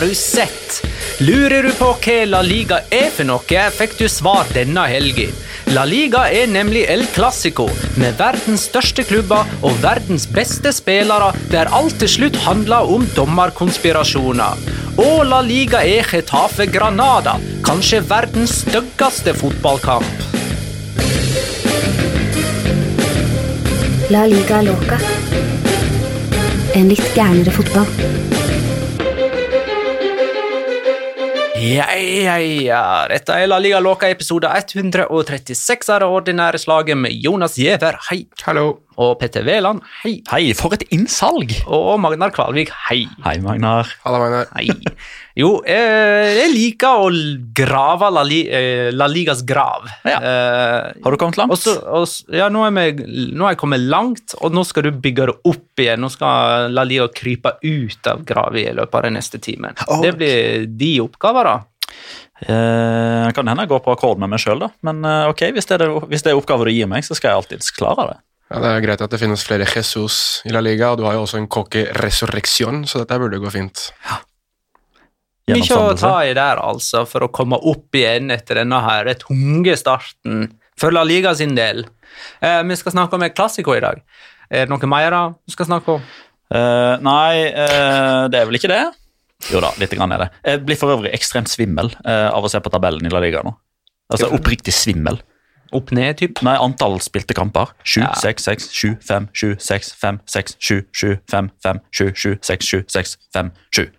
Har du sett? Lurer du på hva La Liga er for noe, fikk du svar denne helga. La Liga er nemlig El Clásico, med verdens største klubber og verdens beste spillere, der alt til slutt handler om dommerkonspirasjoner. Og La Liga er Getafe Granada, kanskje verdens styggeste fotballkamp. La liga loca. En litt gærnere fotball. Ja, ja, ja. Dette er La Liga Låka, episode 136 av det ordinære slaget med Jonas Giæver, hei. Hallo. Og Petter Wæland, hei. Hei, for et innsalg! Og Magnar Kvalvik, hei. Hei, Magnar. Halla, Magnar. Hei. Jo, eh, jeg liker å grave La, Li eh, La Ligas grav. Ja. Eh, Har du kommet langt? og så, og, ja, nå er, vi, nå er jeg kommet langt, og nå skal du bygge det opp igjen. Nå skal La Liga krype ut av graven i løpet av den neste timen. Ok. Det blir de oppgaver, da. Eh, kan hende jeg går på akkord med meg sjøl, da. Men eh, ok, hvis det, er hvis det er oppgaver du gir meg, så skal jeg alltids klare det. Ja, Det er greit at det finnes flere Jesus i La Liga, og du har jo også en coque resurrection, så dette burde gå fint. Mye å ta i der, altså, for å komme opp igjen etter denne her tunge starten for La Liga sin del. Eh, vi skal snakke om et klassiko i dag. Er det noe mer vi skal snakke om? Uh, nei, uh, det er vel ikke det? Jo da, litt grann er det. Jeg blir for øvrig ekstremt svimmel uh, av å se på tabellen i La Liga nå. Altså oppriktig svimmel. Opp ned, typ? Nei, antall spilte kamper. 7, Ja. 6, 6, 7, 5, 7, 6, 5, 6, 7, 7, 5, 5, 7, 7, 6, 7, 6, 5, 7.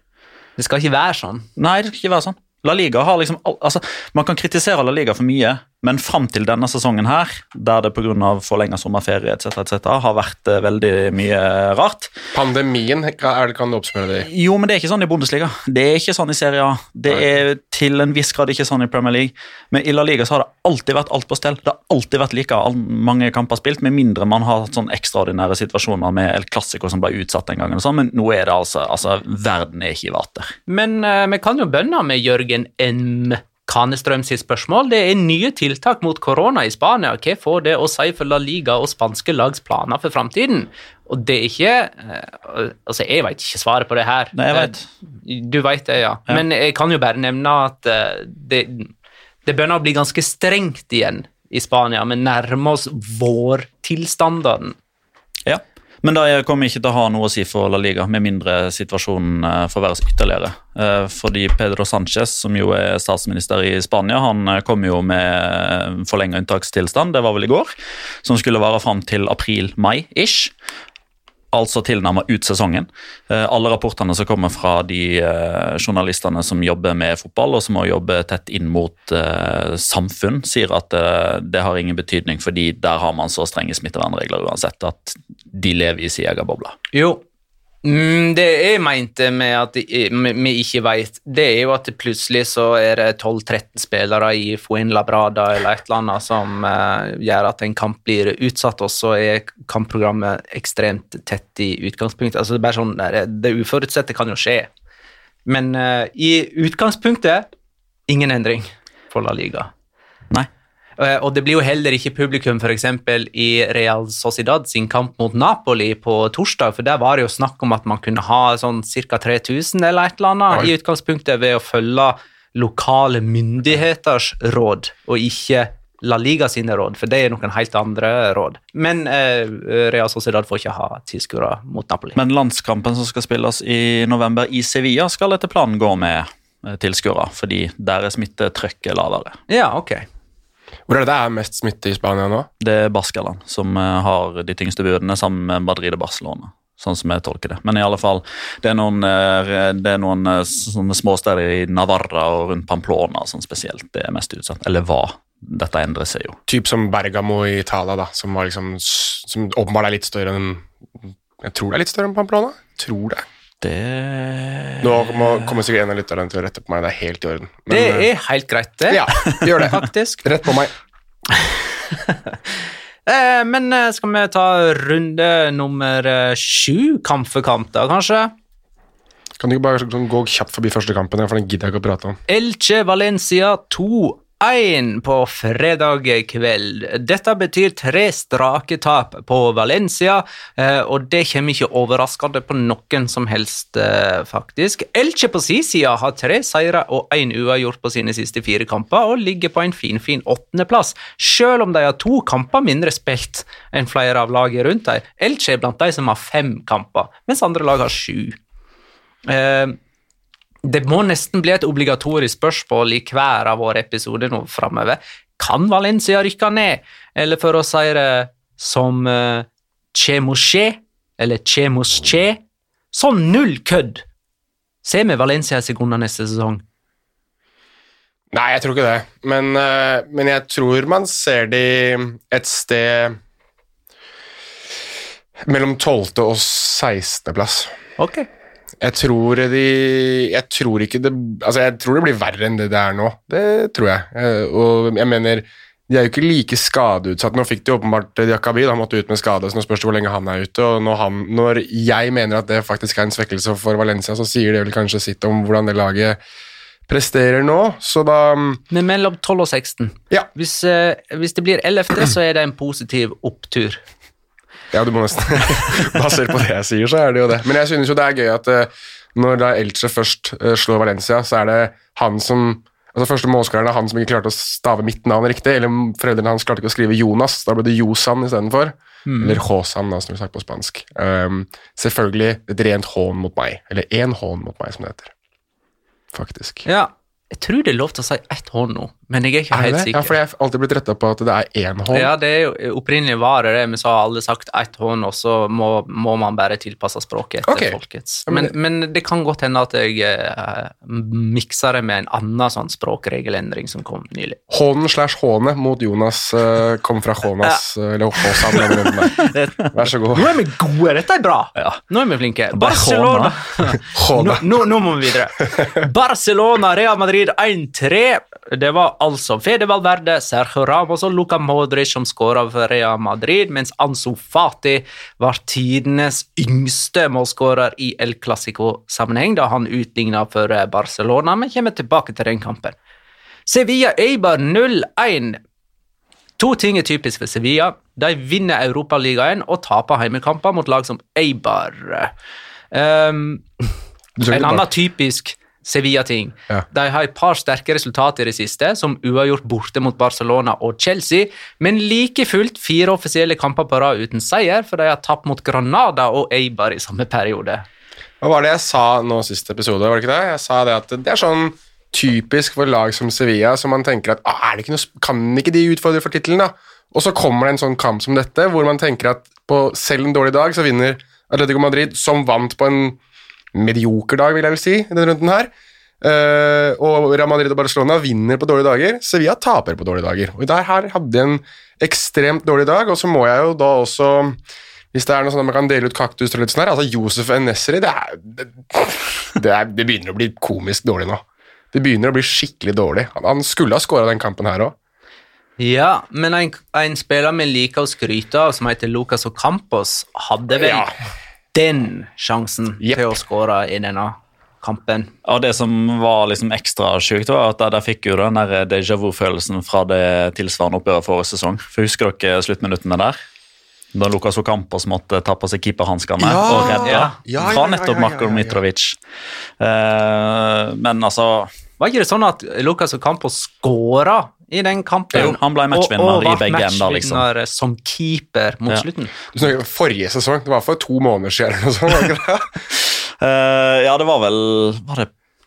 Det skal ikke være sånn. Nei, det skal ikke være sånn. La Liga har liksom altså, Man kan kritisere La Liga for mye, men fram til denne sesongen her, der det pga. forlenga sommerferie etc., etc., har vært eh, veldig mye rart Pandemien, er det, kan du oppsummere det i? Jo, men det er ikke sånn i Bundesliga. Det er ikke sånn i Serie A. Det er til en viss grad ikke sånn i Premier League. Men i La Liga så har det alltid vært alt på stell. Det har alltid vært like mange kamper spilt, med mindre man har hatt sånn ekstraordinære situasjoner med El Clásico som ble utsatt en gang. sånn, Men nå er det altså, altså Verden er ikke i vater. Men uh, vi kan jo bønne med Jørgen M. Kanestrøm sitt spørsmål. Det er nye tiltak mot korona i Spania. Hva får det å si for La Liga og spanske lags planer for framtiden? Og det er ikke eh, Altså, jeg vet ikke svaret på det her. Nei, jeg vet. Eh, Du vet det, ja. Ja. Men jeg kan jo bare nevne at eh, det, det begynner å bli ganske strengt igjen i Spania. Vi nærmer oss vårtilstandene. Ja. Men det kommer ikke til å ha noe å si for La Liga, med mindre situasjonen eh, forverres ytterligere. Eh, Fordi Pedro Sánchez, som jo er statsminister i Spania, han eh, kom jo med forlenget unntakstilstand, det var vel i går, som skulle vare fram til april-mai-ish. Altså tilnærmet ut sesongen. Eh, Alle rapportene som kommer fra de eh, journalistene som jobber med fotball, og som må jobbe tett inn mot eh, samfunn, sier at det har ingen betydning, fordi der har man så strenge smittevernregler uansett at de lever i sin egen boble. Jo. Mm, det jeg mente med at vi ikke vet, det er jo at plutselig så er det 12-13 spillere i Fuenlabrada eller et eller annet som eh, gjør at en kamp blir utsatt, og så er kampprogrammet ekstremt tett i utgangspunktet. Altså Det er bare sånn, det, det uforutsette kan jo skje. Men eh, i utgangspunktet ingen endring for La Liga. Nei. Eh, Og det blir jo heller ikke publikum f.eks. i Real Sociedad sin kamp mot Napoli på torsdag, for der var det jo snakk om at man kunne ha sånn ca. 3000 eller et eller annet i utgangspunktet ved å følge lokale myndigheters råd, og ikke La Liga sine råd, for det er noen helt andre råd. Men eh, Real Sociedad får ikke ha tilskuere mot Napoli. Men landskampen som skal spilles i november i Sevilla, skal etter planen gå med eh, tilskuere, fordi der er smittetrykket lavere. Ja, ok. Hvor er det det er mest smitte i Spania nå? Det er Baskaland som eh, har de tyngste budene, sammen med Madrid og Barcelona. Sånn som jeg tolker det. Men i alle fall, det er noen, eh, det er noen eh, sånne småsteder i Navarra og rundt Pamplona som spesielt er mest utsatt. Eller hva? Dette endrer seg jo. Typ som Bergamo i Italia, da, som, var liksom, som åpenbart er litt større enn Jeg tror det er litt større enn Pamplona. Tror det. Det Nå kommer sikkert en av lytterne til å rette på meg. Det er helt i orden. Men, Det eh, er helt greit, det. Ja, gjør det. Faktisk. Rett på meg. Eh, men eh, skal vi ta runde nummer sju, kamp for kamp, da, kanskje? Kan du ikke bare sånn, gå kjapt forbi første kampen, for den gidder jeg ikke å prate om. Elche Valencia 2-1 på fredag kveld. Dette betyr tre strake tap på Valencia, eh, og det kommer ikke overraskende på noen som helst, eh, faktisk. Elche på sin side har tre seire og én uavgjort på sine siste fire kamper, og ligger på en finfin fin åttendeplass, selv om de har to kamper mindre spilt enn flere av lagene rundt dem. Elche er blant de som har fem kamper, mens andre lag har sju. Eh, det må nesten bli et obligatorisk spørsmål i hver av våre episoder nå framover. Kan Valencia rykke ned? Eller for å si det som uh, Chemusche, eller Chemusche Sånn null kødd! Ser vi Valencia i sekunder neste sesong? Nei, jeg tror ikke det. Men, uh, men jeg tror man ser de et sted mellom 12. og 16. plass. Ok. Jeg tror de Jeg tror det Altså, jeg tror det blir verre enn det det er nå. Det tror jeg. Eh, Og jeg mener de er jo ikke like skadeutsatt. Nå fikk de åpenbart Diakabi, han måtte ut med skade, så nå spørs det hvor lenge han er ute. og når, han, når jeg mener at det faktisk er en svekkelse for Valencia, så sier det vel kanskje sitt om hvordan det laget presterer nå, så da Men mellom 12 og 16. Ja. Hvis, eh, hvis det blir 11., så er det en positiv opptur. Ja, du må nesten Basert på det jeg sier, så er det jo det. Men jeg synes jo det er gøy at eh, når da Elche først eh, slår Valencia, så er det han som altså Første målskåreren er han som ikke klarte å stave mitt navn riktig. Eller foreldrene hans klarte ikke å skrive Jonas, da ble det Josan istedenfor. Eller Håsan, da, som vi snakker på spansk. Um, selvfølgelig et rent hån mot meg. Eller én hån mot meg, som det heter. Faktisk. Ja, jeg tror det er lov til å si ett hånd nå, men jeg er ikke Er helt sikker. Ja, for jeg har alltid blitt retta på at det er én hånd. Ja, det er jo opprinnelig var det det, men så har alle sagt ett hånd, og så må, må man bare tilpasse språket etter okay. folkets. Men, men- det kan godt hende at jeg eh, mikser det med en annen sånn språkregelendring som kom nylig. Hånen slash hånet mot Jonas eh, kom fra Hånas, eh, eller Håsan. Vær så god. Nå er vi gode! Dette er bra! Nå er vi flinke. Barcelona nå, Håna. nå, nå må vi videre. Barcelona, Real Madrid 1-3. Det var altså Fede Valverde, Sergio Ramos og Luka Modric som skåra for Real Madrid, mens Ansu Fati var tidenes yngste målskårer i El Clásico-sammenheng da han utligna for eh, Barcelona, men kommer tilbake til den kampen. Sevilla Eibar 0-1. To ting er typisk for Sevilla. De vinner Europaligaen og taper heimekamper mot lag som Eibar. Um, en annen typisk Sevilla-ting. Ja. De har et par sterke resultater i det siste, som uavgjort borte mot Barcelona og Chelsea, men like fullt fire offisielle kamper på rad uten seier, for de har tapt mot Granada og Eibar i samme periode. Hva var det jeg sa nå siste episode? var det ikke det? Jeg sa det at det er sånn typisk for lag som Sevilla, som man tenker at ah, ikke noe, kan ikke de utfordre for tittelen, da? Og så kommer det en sånn kamp som dette, hvor man tenker at på selv en dårlig dag så vinner Atletico Madrid, som vant på en medioker dag, vil jeg vel si, i denne runden her. Uh, og Real Madrid og Barcelona vinner på dårlige dager. Sevilla taper på dårlige dager. Og der her hadde jeg en ekstremt dårlig dag, og så må jeg jo da også hvis det er noe sånn at man kan dele ut kaktus og litt sånn her, altså Josef Enesri, det, det, det, det begynner å bli komisk dårlig nå. Det begynner å bli skikkelig dårlig. Han, han skulle ha skåra den kampen her òg. Ja, men en, en spiller vi liker å skryte av, som heter Lucas Ocampos, hadde vel Ja. Den sjansen yep. til å skåre i denne kampen. Og det som var liksom ekstra sjukt, var at der, fikk jo den der déjà vu-følelsen fra det tilsvarende oppgjøret forrige sesong. For Husker dere sluttminuttene der? Da Lukas Ocampos måtte ta på seg keeperhanskene Ja, og redde ja. Ja, ja, fra ja, nettopp ja, ja, Marko. Mitrovic. Uh, men altså Var ikke det sånn at Lukas Ocampos skåra i den kampen? Jo, han ble matchvinner og, og i begge ender, liksom. matchvinner som keeper mot Ja. slutten. Du snakker om Forrige sesong, det var for to måneder siden. eller noe sånt, var? Eh, ja, det var vel var det,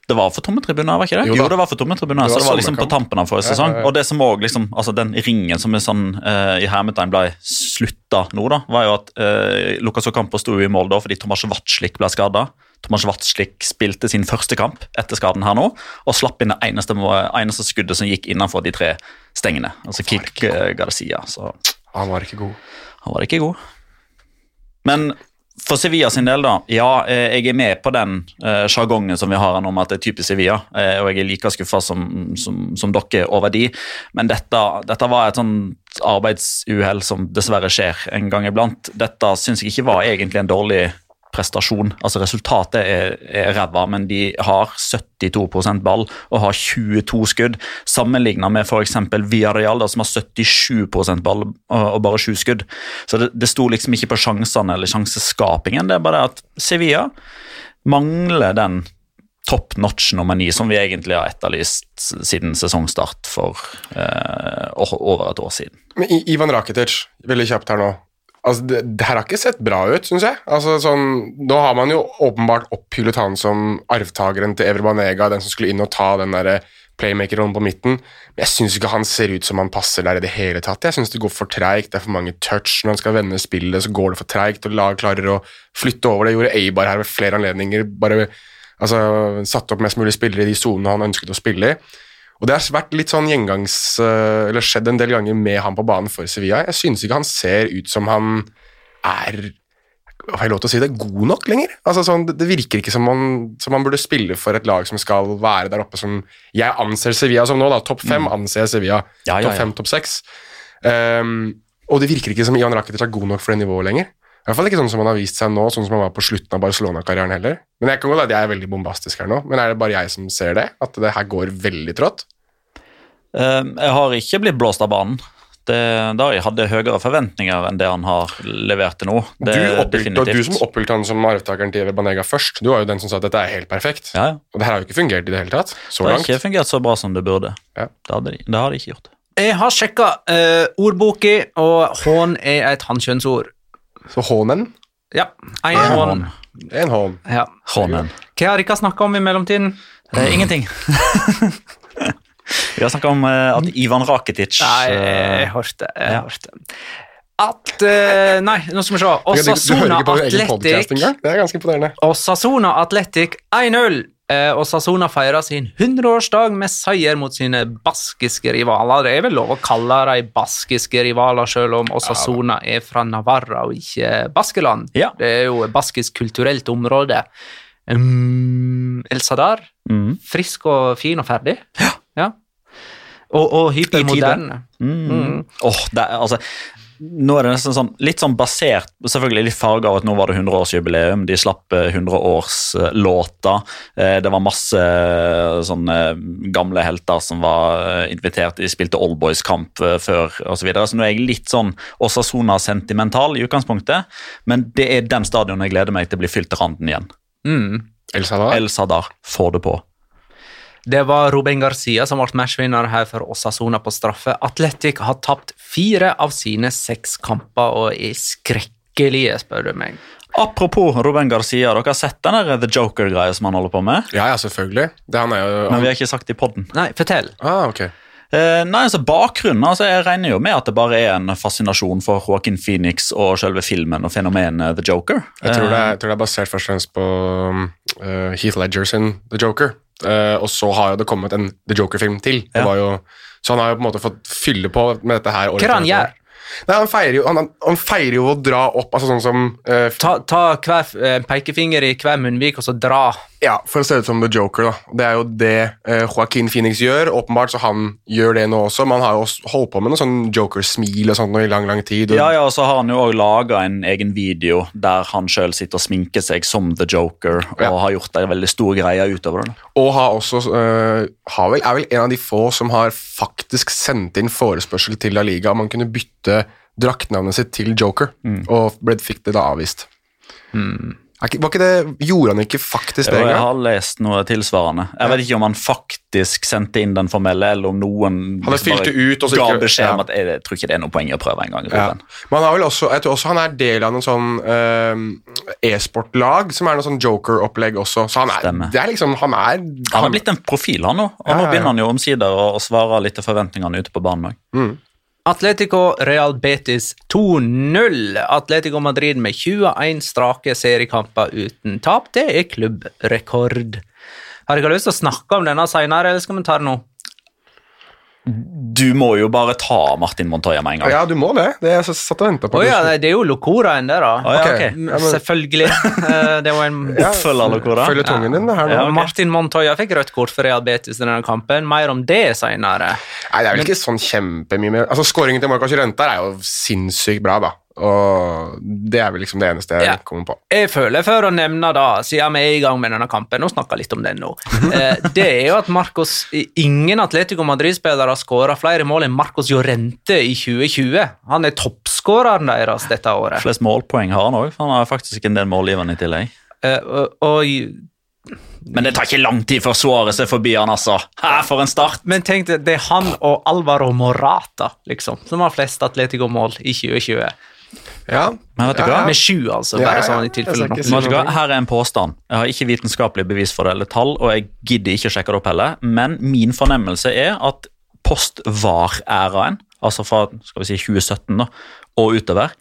det var for tomme tribuner, var ikke det? Jo Jo, det var for tomme tribuner, så det var liksom på tampen av forrige sesong. ja, ja. Og det som også, liksom, altså den ringen som er sånn uh, i hermetegn ble slutta nå, da, var jo at uh, Lukas Ocampo sto i mål da fordi Tomas Watzlik ble skada. Tomas Watzlik spilte sin første kamp etter skaden her nå, og slapp inn det eneste, eneste skuddet som gikk innenfor de tre stengene. Altså Kik eh, Garcia. Så Han var ikke god. han var ikke god. Men for Sevilla sin del, da. Ja, eh, jeg er med på den eh, sjargongen som vi har om at det er typisk Sevilla. eh, Og jeg er like skuffa som, som, som dere er over de. Men dette, dette var et sånt arbeidsuhell som dessverre skjer en gang iblant. Dette syns jeg ikke var egentlig en dårlig prestasjon. Altså Resultatet er, er ræva, men de har 72% ball og har 22 skudd, sammenligna med f.eks. Villarreal, da, som har 77% ball og bare 7 skudd. Så det, det sto liksom ikke på sjansene eller sjanseskapingen. Det er bare det at Sevilla mangler den top notch nummer ni som vi egentlig har etterlyst siden sesongstart for eh, over et år siden. Men Ivan Rakitic, veldig kjapt her nå. Altså, det, det her har ikke sett bra ut, syns jeg. Altså, sånn, nå har man jo åpenbart opphyllet han som arvtakeren til Evre Banega, den som skulle inn og ta den der playmaker-rollen på midten. Men jeg syns ikke han ser ut som han passer der i det hele tatt. Jeg syns det går for treigt, det er for mange touch. Når han skal vende spillet, så går det for treigt, og lag klarer å flytte over det. Gjorde Eibar her ved flere anledninger. bare altså, Satte opp mest mulig spillere i de sonene han ønsket å spille i. Og det har vært litt sånn gjengangs... eh, Eller skjedd en del ganger med han på banen for Sevilla. Jeg synes ikke han ser ut som han er Har jeg lov til å si det? God nok lenger? Altså sånn, det, virker ikke som han, som burde spille for et lag som skal være der oppe som Jeg anser Sevilla som nå, da. Topp fem anser jeg Sevilla. Ja, Ja, ja, Topp fem, topp seks. Um, og det virker ikke som Ian Rakitic er god nok for det nivået lenger. I hvert fall ikke sånn som han har vist seg nå, sånn som han var på slutten av Barcelona-karrieren heller. Men jeg kan godt at jeg er veldig bombastisk her nå, men er det bare jeg som ser det? At det her går veldig trått? Eh, jeg har ikke blitt blåst av banen. Det, da jeg hadde høyere forventninger enn det han har levert til nå. Du, Det, oppfylte, du som oppfylte han som arvtakeren til Banega først, du var jo den som sa at dette er helt perfekt. ja, ja. Og det her har jo ikke fungert i det hele tatt. Så Det har langt. ikke fungert så bra som det burde. Ja. Det, hadde de, det har de ikke gjort. Jeg har sjekka uh, ordboka, og hån er et hannkjønnsord. Så hånen Ja, en hån. en hån. Ja. Hånen. Hva har dere snakka om i mellomtiden? Eh, ingenting. Vi har snakka om eh, at Ivan Rakitic Nei, eh, jeg hørte. Jeg hørte. At eh, Nei, nå skal vi se. Podcast Atletic? Det er ganske imponerende. Osasona Atletic 1-0. Eh, Sassona feirer sin 100-årsdag med seier mot sine baskiske rivaler. Det er vel lov å kalle dem baskiske rivaler, selv om Sassona er fra Navarra og ikke Baskeland. Ja. Det er jo et baskisk kulturelt område. Um, El Sadar, mm, frisk og fin og ferdig. Ja. Og, og hypermoderne. mm. Åh, det er, altså, nå er det nesten sånn, litt sånn basert Selvfølgelig litt farge av at nå var det 100-årsjubileum. De slapp eh, 100-årslåter. Eh, Det var masse eh, sånne gamle helter som var eh, invitert. De spilte Oldboys-kamp eh, før osv. Så, videre. så nå er jeg litt sånn Osasona-sentimental i utgangspunktet. Men det er den stadion jeg gleder meg til blir fylt til randen igjen. Mm. El Sadar. El Sadar, få det på. Det var Ruben Garcia som ble matchvinner her for Osasona på straffe. Atletic har tapt fire av sine seks kamper og er skrekkelige, spør du meg. Apropos Ruben Garcia, dere har sett den der The Joker-greia som han holder på med? Ja, ja, selvfølgelig. Det han er jo Men vi har ikke sagt det i podden. Nei, fortell. Ah, ok. Eh, nei, altså Bakgrunnen altså Jeg regner jo med at det bare er en fascinasjon for Joaquin Phoenix og selve filmen og fenomenet The Joker. Jeg tror, det Eh, er, jeg tror det er basert først og fremst på um, uh, Heath Ledger sin The Joker. Uh, og så har jo det kommet en The Joker-film til. Det Ja. var jo, så han har jo på en måte fått fylle på med dette her. Hva han gjør? Nei, han, feirer jo, han, han feirer jo å dra opp altså sånn som uh, Ta, ta hver eh, pekefinger i hver munnvik og så dra. Ja, for å se ut som The Joker. da. Det er jo det uh, Joaquin Phoenix gjør. Åpenbart så han gjør det nå også, men han har jo også holdt på med noe sånn Joker-smil og sånt i lang lang tid. Og, Ja, ja, og så har han jo også laga en egen video der han sjøl sitter og sminker seg som The Joker, og Ja. har gjort en veldig stor greie utover det. Og har også, øh, har vel, er vel en av de få som har faktisk sendt inn forespørsel til La Liga om han kunne bytte draktnavnet sitt til Joker, og ble, fikk det da avvist. Ikke, var ikke det, gjorde han ikke faktisk det Jo, jeg har lest noe tilsvarende. Jeg vet ikke om han faktisk sendte inn den formelle, eller om noen han liksom bare ut, ga beskjed om ja. at jeg, jeg tror ikke det er noe poeng å prøve en gang. Ja. Men han har vel også, jeg tror også han er del av noen sånn uh, e-sportlag, som er noe sånn Joker-opplegg også. Så han er, Stemmer. det er liksom, han er Han har blitt en profil, han nå. Og Ja, nå begynner han jo omsider å, svare litt til forventningene ute på banen òg. Atletico Real Betis 2-0. Atletico Madrid med 21 strake seriekamper uten tap. Det er klubbrekord. Har dere lyst til å snakke om denne senere, eller skal vi ta det nå? Du må jo bare ta Martin Montoya med en gang. Ja, du må det. Det er jeg satt og på. oh, ja, det er jo Locoraen der, da. Oh, ja, okay. ok. Mm, Ja, men- Selvfølgelig. Eh, Det var en Oppfølger, Locora. Følger tungen din her nå. Ja. Martin Montoya fikk rødt kort for Real Betis i denne kampen. Mer om det senere. Nei, det er vel ikke sånn kjempemye mer Altså, Skåringen til Marcos Llorente er jo sinnssykt bra, da. Og det er vel liksom det eneste jeg Ja. kommer på. Jeg føler for å nevne da, siden vi er i gang med denne kampen, og snakker litt om den nå, eh, det er jo at Marcos, ingen Atletico Madrid-spillere har skåra flere mål enn Marcos Llorente i 2020. Han er toppskåreren deres dette året. Flest målpoeng har han òg, for han har faktisk en del målgivende i tillegg. Eh, og, og, Men det tar ikke lang tid før Suárez er forbi han, altså. Her for en start! men tenk det er han og Alvaro Morata liksom, som har flest Atletico-mål i 2020. Ja, Men vet du hva? Med sju, altså. Bare ja, ja. sånn i tilfelle vet du hva? Her er en påstand. Jeg har ikke vitenskapelig bevis for det eller tall, og jeg gidder ikke å sjekke det opp heller, men min fornemmelse er at post-VAR-æraen, altså fra skal vi si 2017 da, og utover,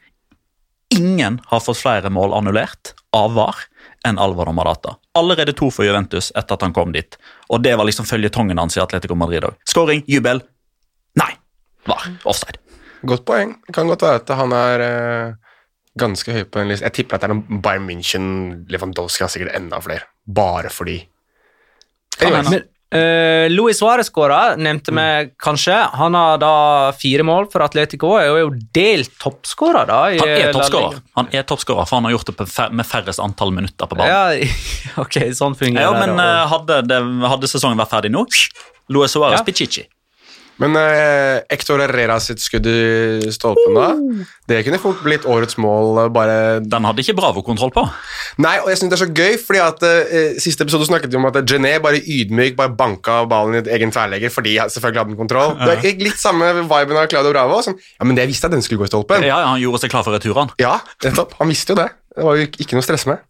ingen har fått flere mål annullert av VAR enn Alvaro Madata. Allerede to for Juventus etter at han kom dit. Og det var liksom føljetongen hans i Atletico Madrid òg. Skåring, jubel. Nei. VAR. Offside. Godt poeng. Det kan godt være at han er uh, ganske høy på en liste. Jeg tipper at det er noen Bayern München Lewandowski har sikkert enda flere, bare fordi. Hende. Uh, Luis Suárez skåra, nevnte vi kanskje. Han har da fire mål for Atletico og er jo delt toppskårer, da. Han er toppskårer, Han er toppskårer, for han har gjort det fer med færrest antall minutter på banen. Ja, ok, sånn fungerer Ja, men det. men hadde, hadde sesongen vært ferdig nå, Luis Suárez Ja. Pichichi. Men eh, Hector Herrera sitt skudd i stolpen da, det kunne fort blitt årets mål. eh, bare... Den hadde ikke Bravo-kontroll på. Nei, og jeg synes det er så gøy, fordi at eh, siste episode snakket vi om at Gené bare ydmyk bare banka ballen i egen tverrlegger fordi han selvfølgelig hadde den kontroll. Det er litt samme viben av Claudio Bravo. Som, ja, men det visste jeg den skulle gå i stolpen. Ja, Han gjorde seg klar for returen. Ja, nettopp. Han visste jo det. Det var jo ikke noe å stresse med.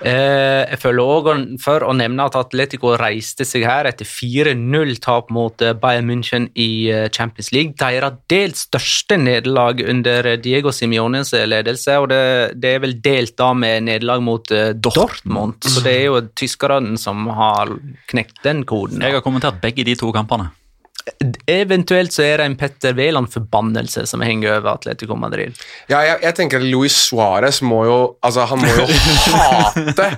Eh, jeg føler også for å nevne at Atletico reiste seg her etter 4-0-tap mot eh, Bayern München i eh, Champions League. Deres delt største nederlag under Diego Simiones ledelse, og det, det er vel delt da med nederlag mot Dortmund. Så det er jo tyskerne som har knekt den koden. Jeg har kommentert begge de to kampene. Eventuelt så er det en Petter Wæland-forbannelse som henger over Atletico Madrid. Ja, jeg, jeg tenker at Luis Suárez må jo Altså, han må jo hate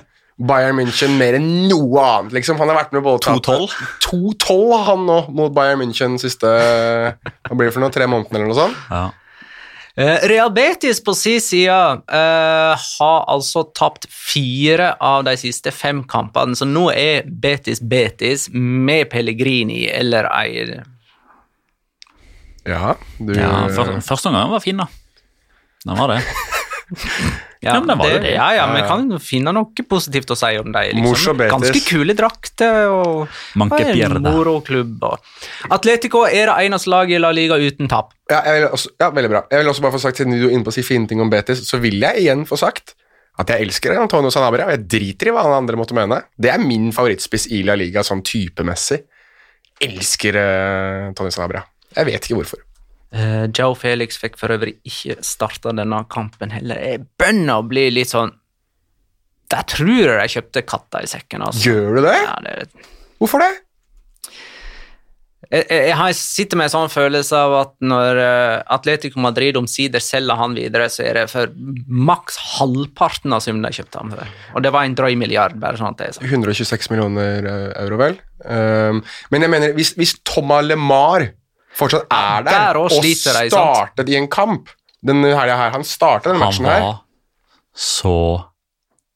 Bayern München mer enn noe annet, liksom. Han har vært med både 2-12? 2-12 han nå mot Bayern München siste Hva blir det for noe? Tre måneder eller noe sånt? Ja. Eh, Real Betis på sin side eh, har altså tapt fire av de siste fem kampene, så nå er Betis Betis med Pellegrini eller ei Ja, du Ja, Første omgang var fin, da. Den var det. Ja, men det var jo det. Ja, ja, men kan finne noe positivt å si om dem. Liksom. Ganske kule drakter og, Manke og moroklubb. Atletico er det eneste laget i La Liga uten tap. Ja, jeg vil også, ja, veldig bra. Jeg vil også bare få sagt, Siden du er inne på å si fine ting om Betis, så vil jeg igjen få sagt at jeg elsker Antonio Sanabria. og Jeg driter i hva han andre måtte mene. Det er min favorittspiss i La Liga sånn typemessig. Elsker uh, Antonio Sanabria. Jeg vet ikke hvorfor. Uh, Joe Felix fikk for øvrig ikke starta denne kampen heller. Jeg bønner å bli litt sånn Der tror jeg de kjøpte katta i sekken. Altså. Gjør du det? Ja, det Hvorfor det? jeg, jeg, jeg sitter med en sånn følelse av at når eh, Atletico Madrid omsider selger han videre, så er det for maks halvparten av summen de kjøpte ham for. Og det var en drøy milliard, bare sånn at det er sånn. 126 millioner eh, euro, vel. Um, men jeg mener, hvis, hvis Thomas LeMar fortsatt er der, der og sliter startet i en kamp. Denne helga her Han startet denne Han matchen her, Han var så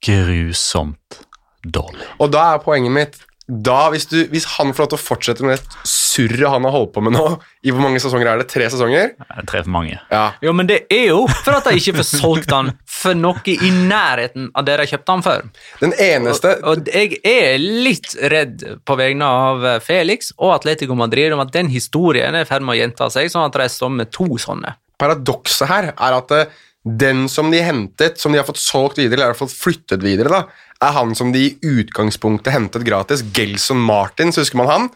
grusomt dårlig. og da er poenget mitt da, hvis, du, hvis han får lov til å fortsette med det surret han har holdt på med nå I hvor mange sesonger er det? Tre sesonger? Er Tre for mange. Ja. Jo, men det er jo for at de ikke får solgt han for noe i nærheten av det de kjøpte han for. Den eneste Og, og jeg er litt redd på vegne av eh, Felix og Atletico Madrid om at den historien er i ferd med å gjenta seg, sånn at de står med to sånne. Paradokset her er at eh, den som de hentet, som de har fått solgt videre, eller i hvert fall flyttet videre, da, er han som de i utgangspunktet hentet gratis. Gelson Martins, husker man han?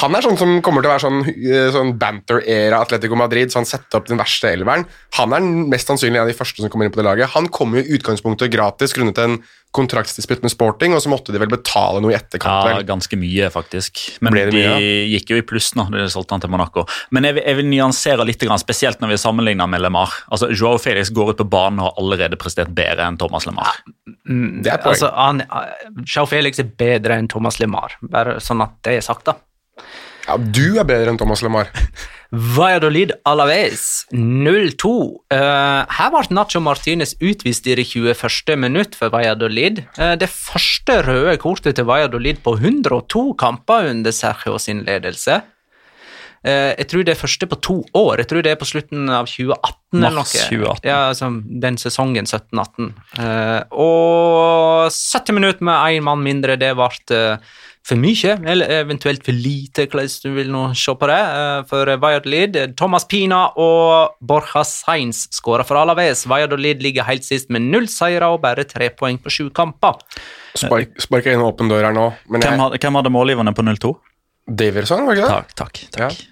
Han er sånn som kommer til å være sånn, eh, sånn banter-era Atletico Madrid, så han setter opp den verste elveren. Han er mest sannsynlig en av de første som kommer inn på det laget. Han kommer jo i utgangspunktet gratis grunnet en kontraktsdisputt med Sporting, og så måtte de vel betale noe i etterkant. Ja, ganske mye, faktisk. Men de mye, gikk jo i pluss nå, da de solgte han til Monaco. Men jeg jeg vil nyansere litt, spesielt når vi sammenligner med LeMar. Altså, Joao Felix går ut på banen og har allerede prestert bedre enn Thomas LeMar. Det er poeng. Altså, han, Sjau Felix er bedre enn Thomas LeMar, bare sånn at det er sagt, da. Ja, du er bedre enn Thomas LeMar. Valladolid Alaves 0-2. Uh, her ble Nacho Martinez utvist i det 21. minutt for Valladolid. Uh, det første røde kortet til Valladolid på 102 kamper under Sergio sin ledelse. Uh, jeg tror det er første på to år. Jeg tror det er på slutten av 2018. eller Mars 2018. Ja, altså, den sesongen 17-18. Eh, og 70 minutter med én mann mindre, det ble eh, for mye, eller eventuelt for lite, hvordan du vil nå se på det. eh, For Valladolid, Thomas Pina og Borja Sainz skåra for Alaves. Valladolid ligger helt sist med null seire og bare tre poeng på sju kamper. Spark, sparker inn åpen dør her nå. Men Hvem, jeg, hadde- hvem hadde målgiverne på 0-2? Daverson, var det ikke det? Takk, takk. takk.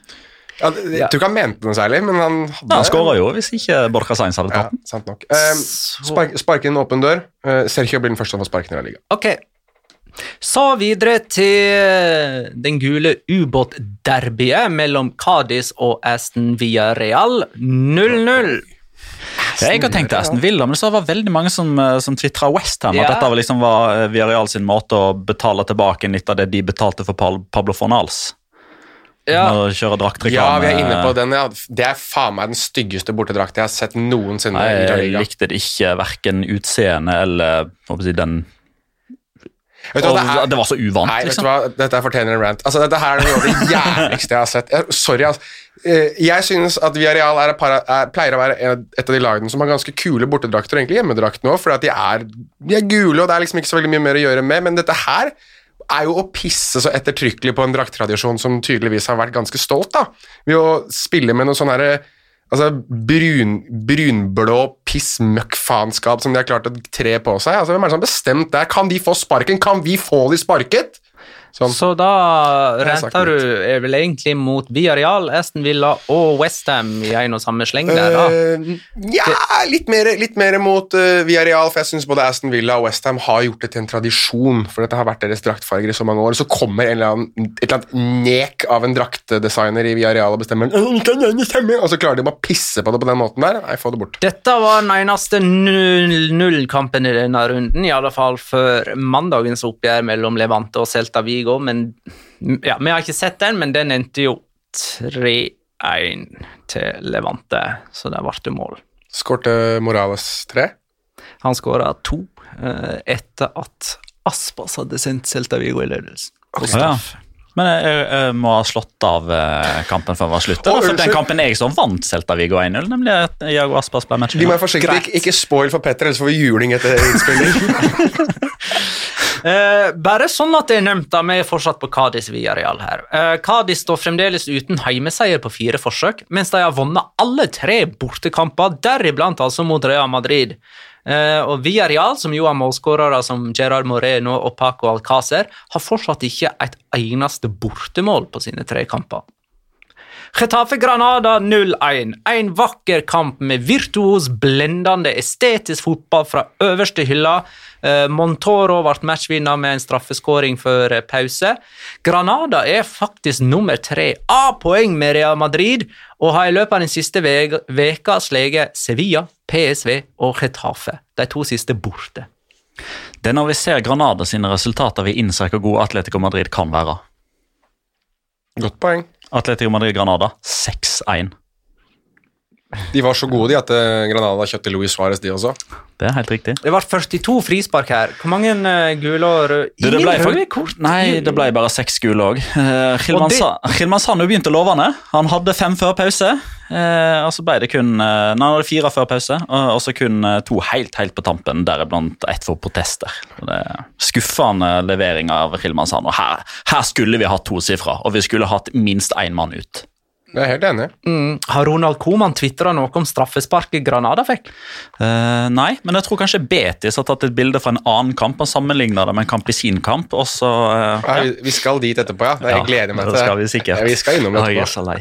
Ja, jeg tror ikke han mente noe særlig, men han hadde Ja, han skåra jo hvis ikke Borja Sainz hadde tatt den. sant nok. Eh, spark, spark inn åpen dør. Eh, Sergio blir den første som får sparken i ligaen. Liga. Så videre til den gule ubåtderbyet mellom Cádiz og Aston Villarreal 0-0. Jeg har tenkt Aston Villa, men så var det veldig mange som, eh, som tvitra Westham. Ja. At dette var liksom var eh, Villarreal sin måte å betale tilbake litt av det de betalte for Pablo Fornals. Ja. Ja, vi er inne på den. Ja. Det er faen meg den styggeste bortedrakta jeg har sett noensinne Nei, Jeg likte det ikke, verken utseende eller si, den hva, det, er, det var så uvant, nei, vet du liksom. hva, dette fortjener en rant. Altså, dette her er noe av det jævligste jeg har sett. Jeg, sorry, altså. Eh, Jeg synes at Villarreal er, er, pleier å være et av de lagene som har ganske kule bortedrakter, og egentlig hjemmedrakter nå, fordi at de er, de er gule, og det er liksom ikke så veldig mye mer å gjøre med, men dette her er jo å pisse så ettertrykkelig på en drakttradisjon som tydeligvis har vært ganske stolt, da. Ved å spille med noe sånn herre Altså brun, brunblå pissmøkkfaenskap som de har klart å tre på seg. Altså, Hvem er det som har bestemt det? Kan de få sparken? Kan vi få de sparket? Sånn. Så da renter du er vel egentlig mot Viareal, Aston Villa og Westham i en og samme sleng der, da. Eh, ja, litt mer, litt mer mot uh, Villarreal, for jeg syns både Aston Villa og Westham har gjort det til en tradisjon, for dette har vært deres draktfarger i så mange år. Så kommer en eller annen, et eller annet nek av en draktdesigner i Viareal og bestemmer den og så klarer de bare å pisse på det på den måten der. Nei, få det bort. Dette var den eneste 0-0-kampen i denne runden, i alle fall før mandagens oppgjør mellom Levante og Celta Vigo. Men ja, vi har ikke sett den, men den endte jo 3-1 til Levante, så der ble det mål. Skårte Morales tre. Han skåra to eh, etter at Aspas hadde sendt Celta Vigo i ledelsen. Okay. Ja. Men jeg, jeg må ha slått av eh, kampen før den var slutt. For den kampen jeg som vant Celta Vigo 1-0, nemlig at Jago Aspas ble Vi må matchen. være forsiktige. Ikke, ikke spoil for Petter, ellers får vi juling etter innspilling. Eh, bare sånn at det er nevnt, da, vi er fortsatt på Cádiz Villarreal her. Eh, Cádiz står fremdeles uten heimeseier på fire forsøk, mens de har vunnet alle tre bortekamper, deriblant altså mot Real Madrid. Eh, og Villarreal, som jo har målskårere som Gerard Moreno og Paco Alcácer, har fortsatt ikke et eneste bortemål på sine tre kamper. Getafe Granada 0-1. En vakker kamp med virtuos, blendende, estetisk fotball fra øverste hylla. Eh, Montoro ble matchvinner med en straffeskåring før eh, pause. Granada er faktisk nummer tre av poeng med Real Madrid, og har i løpet av den siste ve- veka sleget Sevilla, PSV og Getafe. De to siste borte. Det er når vi ser Granada sine resultater vi innser hvor god Atletico Madrid kan være. Godt poeng. Atletico Madrid-Granada 6-1. De var så gode de at eh, Granada kjøpte Luis Suárez, de også. Det er helt riktig. Det ble 42 frispark her. Hvor mange uh, gule og røde Du, det ble røde kort. Nei, det ble bare seks gule òg. Det- Khilmans begynte lovende. Han hadde fem før pause. Uh, og så ble det kun Nei, han hadde fire før pause, og og så kun to helt helt på tampen, deriblant ett for protester. Og Det er Skuffende levering av Khilmansan. Og her, her skulle vi hatt tosifra, og vi skulle hatt minst én mann ut. Jeg er helt enig. Mm. Har Ronald Koeman tvitra noe om straffesparket Granada fikk? Uh, nei, men jeg tror kanskje Betis har tatt et bilde fra en annen kamp og sammenligna det med en kamp i sin kamp. og så... eh, Ja, vi- Vi skal dit etterpå, ja. Jeg Ja, gleder meg til det skal vi sikkert. Ja, vi skal innom etterpå. Jeg er så lei.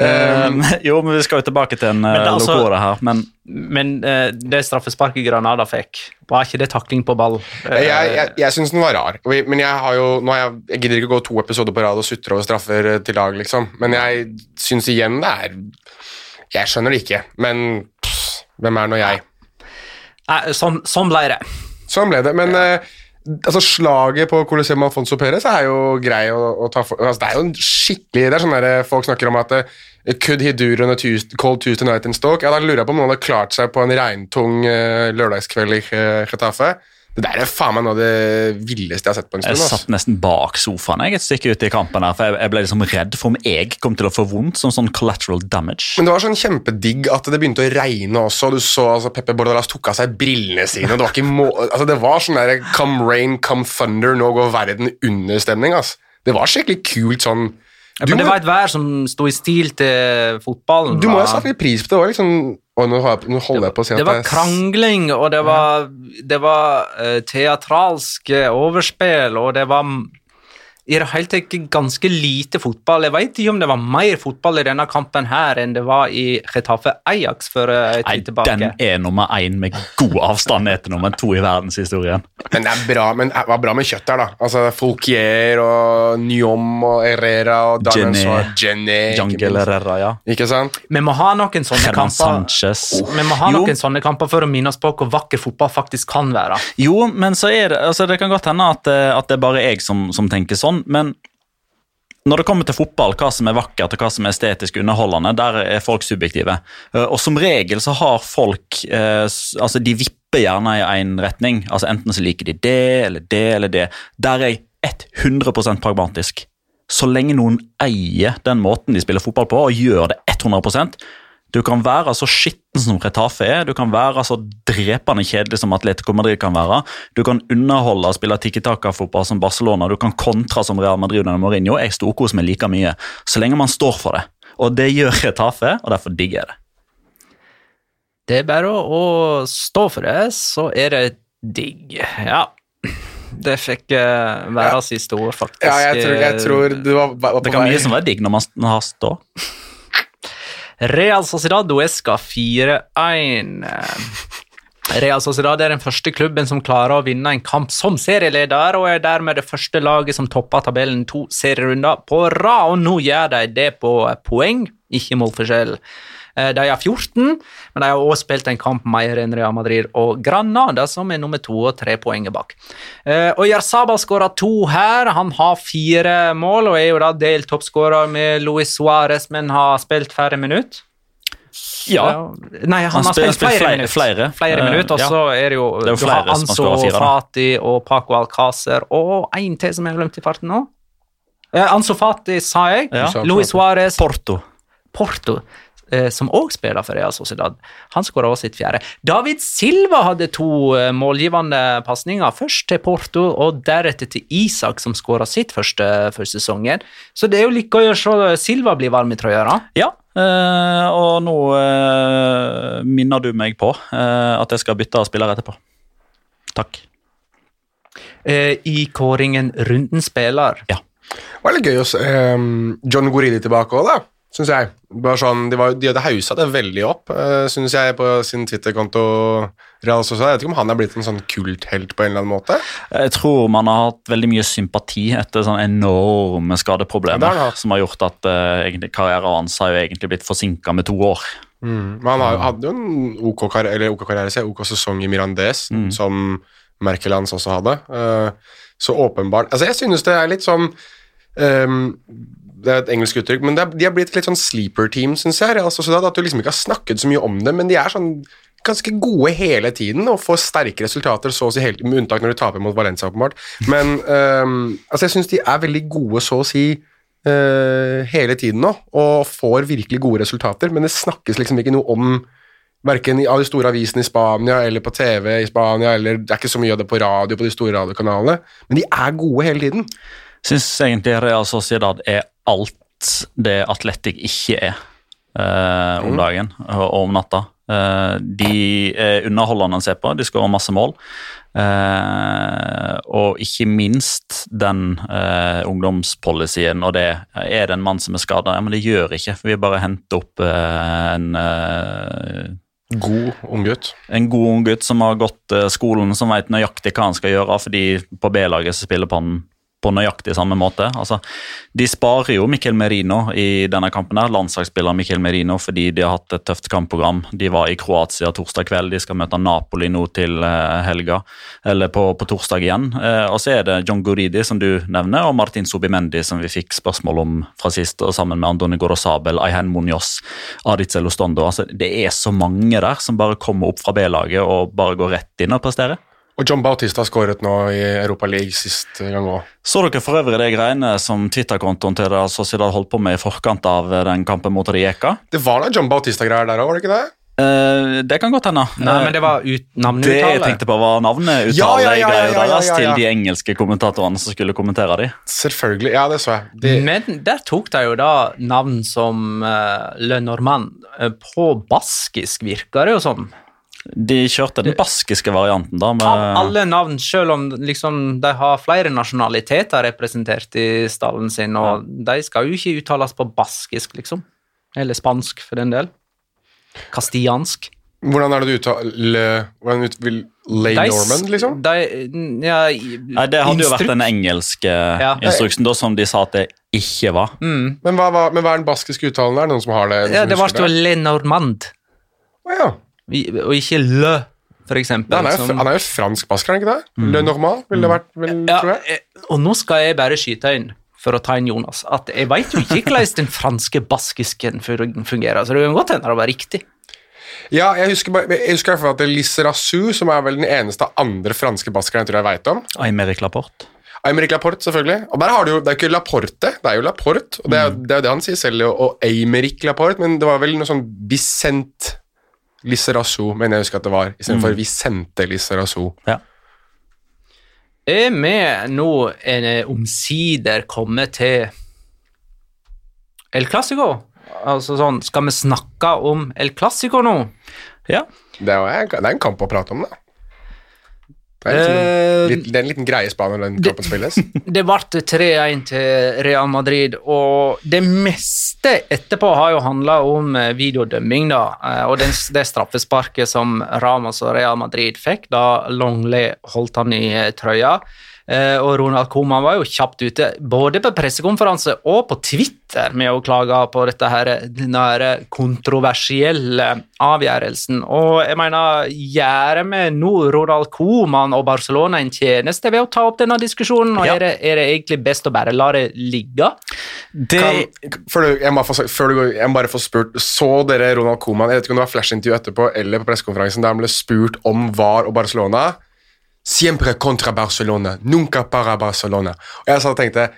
Uh, jo, men vi skal jo tilbake til en uh, altså- lokore her, men Men det straffesparket Granada fikk, var ikke det takling på ball? Jeg, jeg, jeg syns den var rar, men jeg har jo nå har jeg, jeg gidder ikke å gå to episoder på rad og sutre over straffer til lag, liksom. Men jeg syns igjen det er Jeg skjønner det ikke, men pff, hvem er nå jeg? Nei, sånn, sånn ble det. Sånn ble det. Men ja. altså, slaget på Colosseum Alfonso Perez er jo grei å, å ta for altså, Det er jo en skikkelig Det er sånn der folk snakker om at eh, Could he do on a Tuesday, cold Tuesday night in Stoke? Ja, Da lurer jeg på om noen hadde klart seg på en regntung eh, lørdagskveld i eh, Getafe. Det der er faen meg noe av det villeste jeg har sett på en stund. Jeg satt nesten bak sofaen jeg et stykke ute i kampen. her, for Jeg, ble liksom redd for om jeg kom til å få vondt, som sånn collateral damage. Men det var sånn kjempedigg at det begynte å regne også. Du så altså, Peppe Bordalas tok av seg brillene sine. Det var altså, det var sånn der come rain, come thunder, nå går verden under-stemning. Altså. Det var skikkelig kult sånn Du det var et vær som sto i stil til fotballen. du må jo ha satt litt pris på det. òg. liksom, nå, nå holder jeg på å si at Det var krangling, og det var, det var uh, teatralske overspill, og det var i det hele tatt ganske lite fotball. Jeg vet ikke om det var mer fotball i denne kampen her enn det var i Retafe Ajax for et en Nei, tid tilbake. Den er nummer én med god avstand etter nummer to i verdenshistorien. Men det er bra, men det var bra med kjøtt her, da. Altså Folkier og Nyom og Herrera og Daniel Jenny. Jangel. Herrera, ja. Ikke sant? Vi må ha noen sånne Herman kamper. Sanchez. Vi må ha Jo. noen sånne kamper for å minne oss på hvor vakker fotball faktisk kan være. Jo, men så er det altså Det kan godt hende at, eh, at det er bare jeg som, som tenker sånn, men når det kommer til fotball, hva som er vakkert og hva som er estetisk underholdende, der er folk subjektive. Eh, Og som regel så har folk eh, Altså, de vipper gjerne i én retning. Altså Enten så liker de det eller det eller det. Der er jeg 100% pragmatisk. Så lenge noen eier den måten de spiller fotball på, og gjør det 100 Du kan være så skitten som Retafe er, du kan være så drepende kjedelig som Atletico Madrid kan være. Du kan underholde og spille tikki-taka-fotball som Barcelona, du kan kontra som Real Madrid under Mourinho. Jeg storkoser meg like mye, så lenge man står for det. Og det gjør Retafe, og derfor digger jeg det. Det er bare å, stå for det, så er det digg. Ja. Det fikk uh, være siste ord, faktisk. Ja, jeg tror, jeg tror du var, var på Det kan være mye som er digg når man har stå. Real Sociedad Duesca 4-1. Real Sociedad er den første klubben som klarer å vinne en kamp som serieleder, og er dermed det første laget som topper tabellen to serierunder på rad. Og nå gjør de det på poeng, ikke målforskjell. Eh, De har 14, men de har også spilt en kamp mer enn Real Madrid og Granada, som er nummer to og tre poenger bak. Eh, Og Jarzabal skåra to her. Han har fire mål og er jo da delt toppskårer med Luis Suárez, men har spilt færre minutter. Ja. Nei, han, Han har spilt, spilt flere, flere- minutter. flere. Flere Eh, minutter, og ja. så er det jo, Det er jo du har Anso fire. Fati og Paco Alcácer og en til som jeg har glemt i farten nå. Eh, Ansu Fati, sa jeg. Ja. Luis Suárez. Porto. Porto, som òg spiller for Real Sociedad. Han skåra også sitt fjerde. David Silva hadde to eh, målgivende pasninger. Først til Porto, og deretter til Isak, som skåra sitt første for sesongen. Så det er jo like å å se Silva bli varm i trøya. Ja, eh, og nå eh, minner du meg på eh, at jeg skal bytte spiller etterpå. Takk. Eh, I kåringen Runden spiller. Ja. Det var litt gøy å se ehm, John Goridi tilbake òg, da. Syns jeg. Bare sånn, de, var, de hadde haussa det veldig opp, uh, syns jeg, på sin Twitter-konto. Real Sociedad. Jeg vet ikke om han er blitt en sånn kulthelt på en eller annen måte. Jeg tror man har hatt veldig mye sympati etter sånne enorme skadeproblemer ja, som har gjort at uh, karrieren hans har jo egentlig blitt forsinka med to år. Men han har, hadde jo en OK, karriere, eller OK, karriere, OK sesong i Mirandes, som Merkelands også hadde. Uh, så åpenbart Altså, jeg synes det er litt sånn ehm, Det er et engelsk uttrykk, men er, de har blitt litt sånn sleeper team, syns jeg. Altså, så at du liksom ikke har snakket så mye om det, men de er sånn ganske gode hele tiden og får sterke resultater, så å si helt, med unntak når de taper mot Valencia, åpenbart. Men um, altså, jeg syns de er veldig gode, så å si, uh, hele tiden nå, og får virkelig gode resultater, men det snakkes liksom ikke noe om Verken av de store avisene i Spania eller på TV i Spania, eller det er ikke så mye av det på radio på de store radiokanalene, men de er gode hele tiden. Syns egentlig Real Sociedad er alt det Atletic ikke er eh, om dagen og om natta. Eh, de er underholdende å se på, de skårer masse mål. Eh, og ikke minst den eh, ungdomspolicyen, og det er det en mann som er skada? Ja, men det gjør ikke, for vi bare henter opp eh, en eh, God unggutt. en god ung gutt som har gått eh, skolen, som vet nøyaktig hva han skal gjøre, fordi på B-laget så spiller på han på nøyaktig samme måte. Altså, de sparer jo Mikkel Merino i denne kampen, her, landslagsspiller Mikkel Merino, fordi de har hatt et tøft kampprogram. De var i Kroatia torsdag kveld, de skal møte Napoli nå til eh, helga, eller på, på torsdag igjen. Eh, og så er det John Guridi, som du nevner, og Martin Subimendi, som vi fikk spørsmål om fra sist, og sammen med Andone Gorosabel, Ayhen Munoz, Aditz Ostondo. Altså, det er så mange der som bare kommer opp fra B-laget og bare går rett inn og presterer. Og John Bautista skåret nå i Europa League sist gang òg. Så dere for øvrig de greiene som Twitter-kontoen til Real Sociedad holdt på med i forkant av den kampen mot Rijeka? Det var da John Bautista-greier der òg, var det ikke det? Uh, det kan godt hende. Nei, men det var ut, Det jeg tenkte på, var navneuttale Ja, ja, ja, ja, greier ja, ja, deres ja, ja. til de engelske kommentatorene som skulle kommentere de. Selvfølgelig. Ja, det så jeg. De, Men der tok de jo da navn som uh, Le Normand. Eh, på baskisk virker det jo som. De kjørte den baskiske varianten, da. Av alle navn, selv om liksom, de har flere nasjonaliteter representert i stallen sin, og de skal jo ikke uttales på baskisk, liksom. Eller spansk, for den del. Kastiansk. hvordan er det du uttaler Hvordan ut, vil Lay De Norman, liksom? De, ja, i- nei, det hadde jo vært den engelske Ja. instruksen, da, som de sa at det ikke var. Mm. Men hva, hva, men hva er den baskiske uttalen der? Noen som har det? Ja, det ble jo Le Normand, Å, ja. Og ikke Le, for eksempel. han, er jo, som- han er jo fransk-basker, er han ikke det? Le Normal ville det vært, vil, Ja, tror jeg. eh, og nå skal jeg bare skyte inn, for å ta inn Jonas, at jeg veit jo ikke hvordan den franske baskisken fungerer, så det kan godt hende det var riktig. Ja, jeg husker, bare, jeg husker i hvert fall at det Rassou, som er vel den eneste andre franske baskeren jeg tror jeg veit om. Aymeric Laporte. Aymeric Laporte, selvfølgelig. Og der har du jo, Det er jo ikke Laporte, det er jo Laporte. Og det er, det er jo det han sier selv, og Aymeric Laporte, men det var vel noe sånn Vicent Lisserassou, mener jeg husker at det var, istedenfor sendte Lisserassou. Ja. Er vi nå en omsider kommet til El Clásico? Altså sånn, Skal vi snakke om El Clásico nå? ja. Det er, en, det er en kamp å prate om, da. Det er, en, liksom, det er en liten greie i Spania når den kampen spilles. Det ble 3-1 til Real Madrid, og det meste etterpå har jo handla om eh, videodømming, da. Eh, Og den, det straffesparket som Ramos og Real Madrid fikk, da Longley holdt han i eh, trøya. Eh, Og Ronald Koeman var jo kjapt ute, både på pressekonferanse og på Twitter, med å klage på dette her, denne kontroversielle avgjørelsen. Og jeg mener, gjør vi nå Ronald Koeman og Barcelona en tjeneste ved å ta opp denne diskusjonen, og Ja. er, det, er det egentlig best å bare la det ligge? Det, Kan, før du, jeg, må få, før du går, jeg må bare få spurt Så dere Ronald Koeman Jeg vet ikke om det var flashintervju etterpå eller på pressekonferansen der han ble spurt om VAR og Barcelona. Siempre contra Barcelona. Nunca para Barcelona. Og jeg så tenkte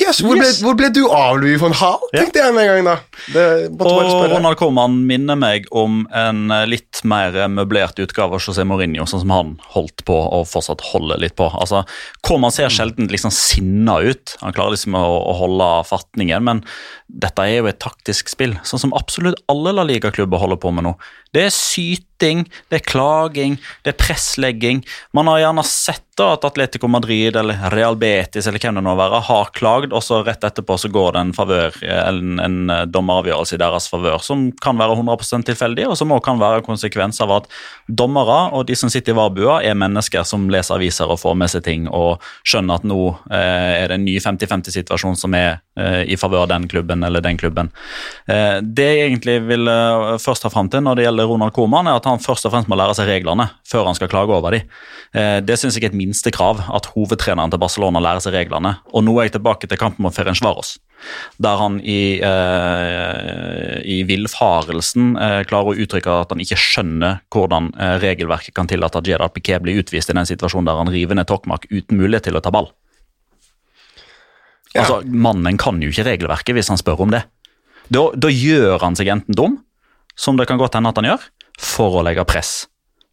Yes, hvor, ble, hvor ble du av, Louis von Hall? Tenkte jeg med en gang, da. Det Og. Ronald Koeman minner meg om en eh, litt mer møblert utgave av José Mourinho, sånn som han holdt på og fortsatt holder litt på. Altså, Koeman ser sjelden liksom sinna ut. Han klarer liksom å, å holde fatningen, men dette er jo et taktisk spill, sånn som absolutt alle La Liga-klubber holder på med nå. Det er syting, det er klaging, det er presslegging. Man har gjerne sett da at Atletico Madrid eller Real Betis eller hvem det nå være, har klagd, og så rett etterpå så går det en favør, en, en dommeravgjørelse i deres favør, som kan være 100% tilfeldig, og som også kan være en konsekvens av at dommere og de som sitter i varbua, er mennesker som leser aviser og får med seg ting og skjønner at nå eh, er det en ny 50-50-situasjon som er eh, i favør av den klubben eller den klubben. Eh, det jeg egentlig vil eh, først ta fram til når det gjelder Ronald Koeman, er at han først og fremst må lære seg reglene før han skal klage over dem. Eh, det syns jeg er et minste krav, at hovedtreneren til Barcelona lærer seg reglene. Og nå er jeg tilbake til kampen mot Ferencvaros, der han i, eh, i villfarelsen eh, klarer å uttrykke at han ikke skjønner hvordan eh, regelverket kan tillate at Jedar Piquet blir utvist i den situasjonen der han river ned Tokmak uten mulighet til å ta ball. Ja. Altså, Mannen kan jo ikke regelverket hvis han spør om det. Da, da gjør han seg enten dum, som det kan godt hende at han gjør, for å legge press.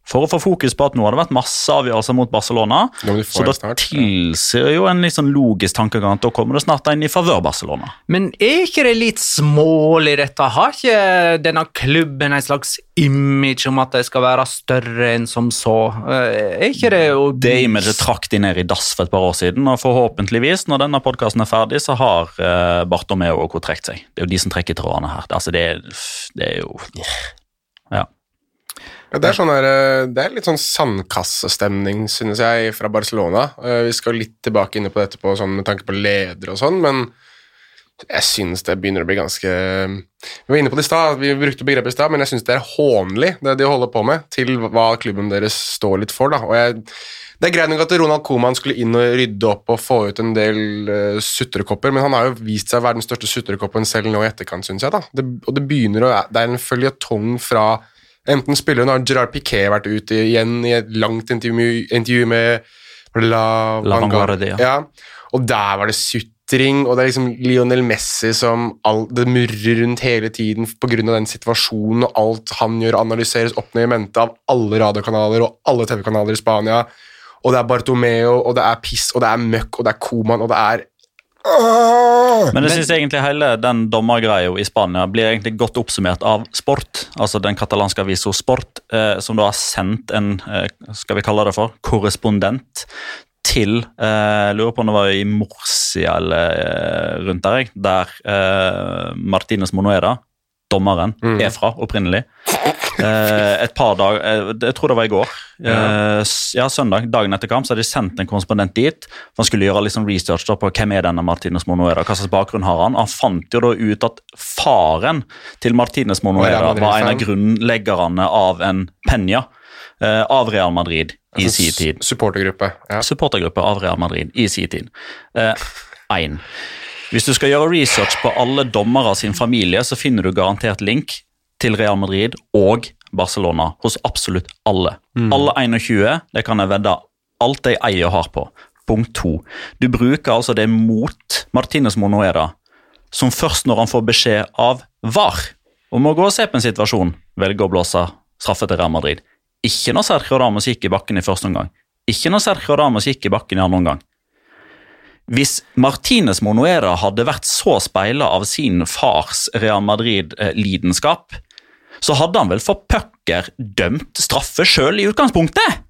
For å få fokus på at nå har det vært masse avgjørelser mot Barcelona. Så da snart. tilsier jo en litt sånn logisk tankegang at da kommer det snart en i favør Barcelona. Men er ikke det litt smålig, dette? Har ikke denne klubben en slags image om at de skal være større enn som så? Eh, Er ikke det jo Det imaget trakk de ned i dass for et par år siden, og forhåpentligvis, når denne podkasten er ferdig, så har uh, Bartomeo og co. trukket seg. Det er jo de som trekker trådene her. Altså, det, det er jo. Ja, det, er sånn der, eh, det er litt sånn sandkassestemning, synes jeg, fra Barcelona. Eh, Vi skal litt tilbake inne på dette på, sånn, med tanke på ledere og sånn, men jeg synes det begynner å bli ganske Vi var inne på det i stad, vi brukte begrepet i stad, men jeg synes det er hånlig, det de holder på med, til hva klubben deres står litt for. da. Og jeg, det er greit nok at Ronald Koeman skulle inn og rydde opp og få ut en del uh, sutrekopper, men han har jo vist seg å være den største sutrekoppen selv nå i etterkant, synes jeg. da. Det, og det begynner å, det er en føljetong fra Enten spiller hun, har Gerard Piquet vært ute igjen i et langt intervju, intervju med La, La Vanguardia. ja. Og der var det sutring, og det er liksom Lionel Messi som all, det murrer rundt hele tiden pga. den situasjonen, og alt han gjør, analyseres opp ned i mente av alle radiokanaler og alle TV-kanaler i Spania. Og det er Bartomeo, og det er piss, og det er møkk, og det er Koman, og det er Men jeg synes egentlig hele den dommergreia i Spania blir egentlig godt oppsummert av Sport, altså den katalanske avisa Sport, eh, som da har sendt en, eh, skal vi kalle det for, korrespondent til eh, Lurer på om det var i Morsia eller eh, rundt der, jeg, der eh, Martinez Monoeda, dommeren, er fra opprinnelig. Eh, et par dager, eh, jeg tror det var i går, eh, s- ja, søndag, dagen etter kamp, så hadde de sendt en korrespondent dit. for Han skulle gjøre liksom research da på hvem er denne Martinez Monoeda, hva slags bakgrunn har han. Han fant jo da ut at faren til Martinez Monoeda var en av grunnleggerne av en Penya eh, av Real Madrid i sin tid Supportergruppe. Ja. supportergruppe av Real Madrid i sin tid. Én. Hvis du skal gjøre research på alle dommere sin familie, så finner du garantert link til Real Madrid og Barcelona hos absolutt alle. Alle 21, det kan jeg vedde alt de eier og har på. Punkt to. Du bruker altså det mot Martinez Monoera, som først når han får beskjed av VAR om å gå og se på en situasjon, velger å blåse straffe til Real Madrid. Ikke når Sergio Ramos gikk i bakken i første omgang. Ikke når Sergio Ramos gikk i bakken i andre omgang. Hvis Martinez Monoera hadde vært så speila av sin fars Real Madrid-lidenskap, så hadde han vel for pucker dømt straffe sjøl i utgangspunktet?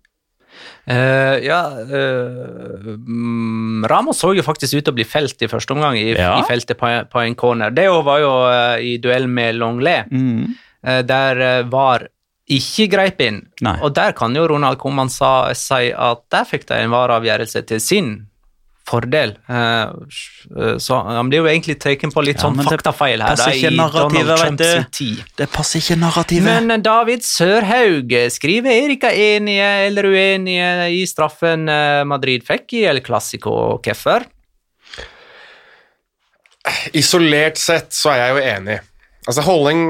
Uh, ja mm, Ramos så jo faktisk ut til å bli felt i første omgang i, Ja. i feltet på, på en corner. Det var jo uh, i duell med Longlet, eh, der VAR ikke greip inn. Nei. Og der kan jo Ronald Koeman si at der fikk de en VAR-avgjørelse til sin fordel. Eh, så han blir jo egentlig tatt på litt Ja, sånn faktafeil her. passer da, ikke i narrativet, Donald vet du. tid. Det passer ikke narrativet. Men eh, David Sørhaug skriver Erika enige eller uenige i straffen eh, Madrid fikk i El Clásico, og hvorfor? Isolert sett så er jeg jo enig. Altså Holding,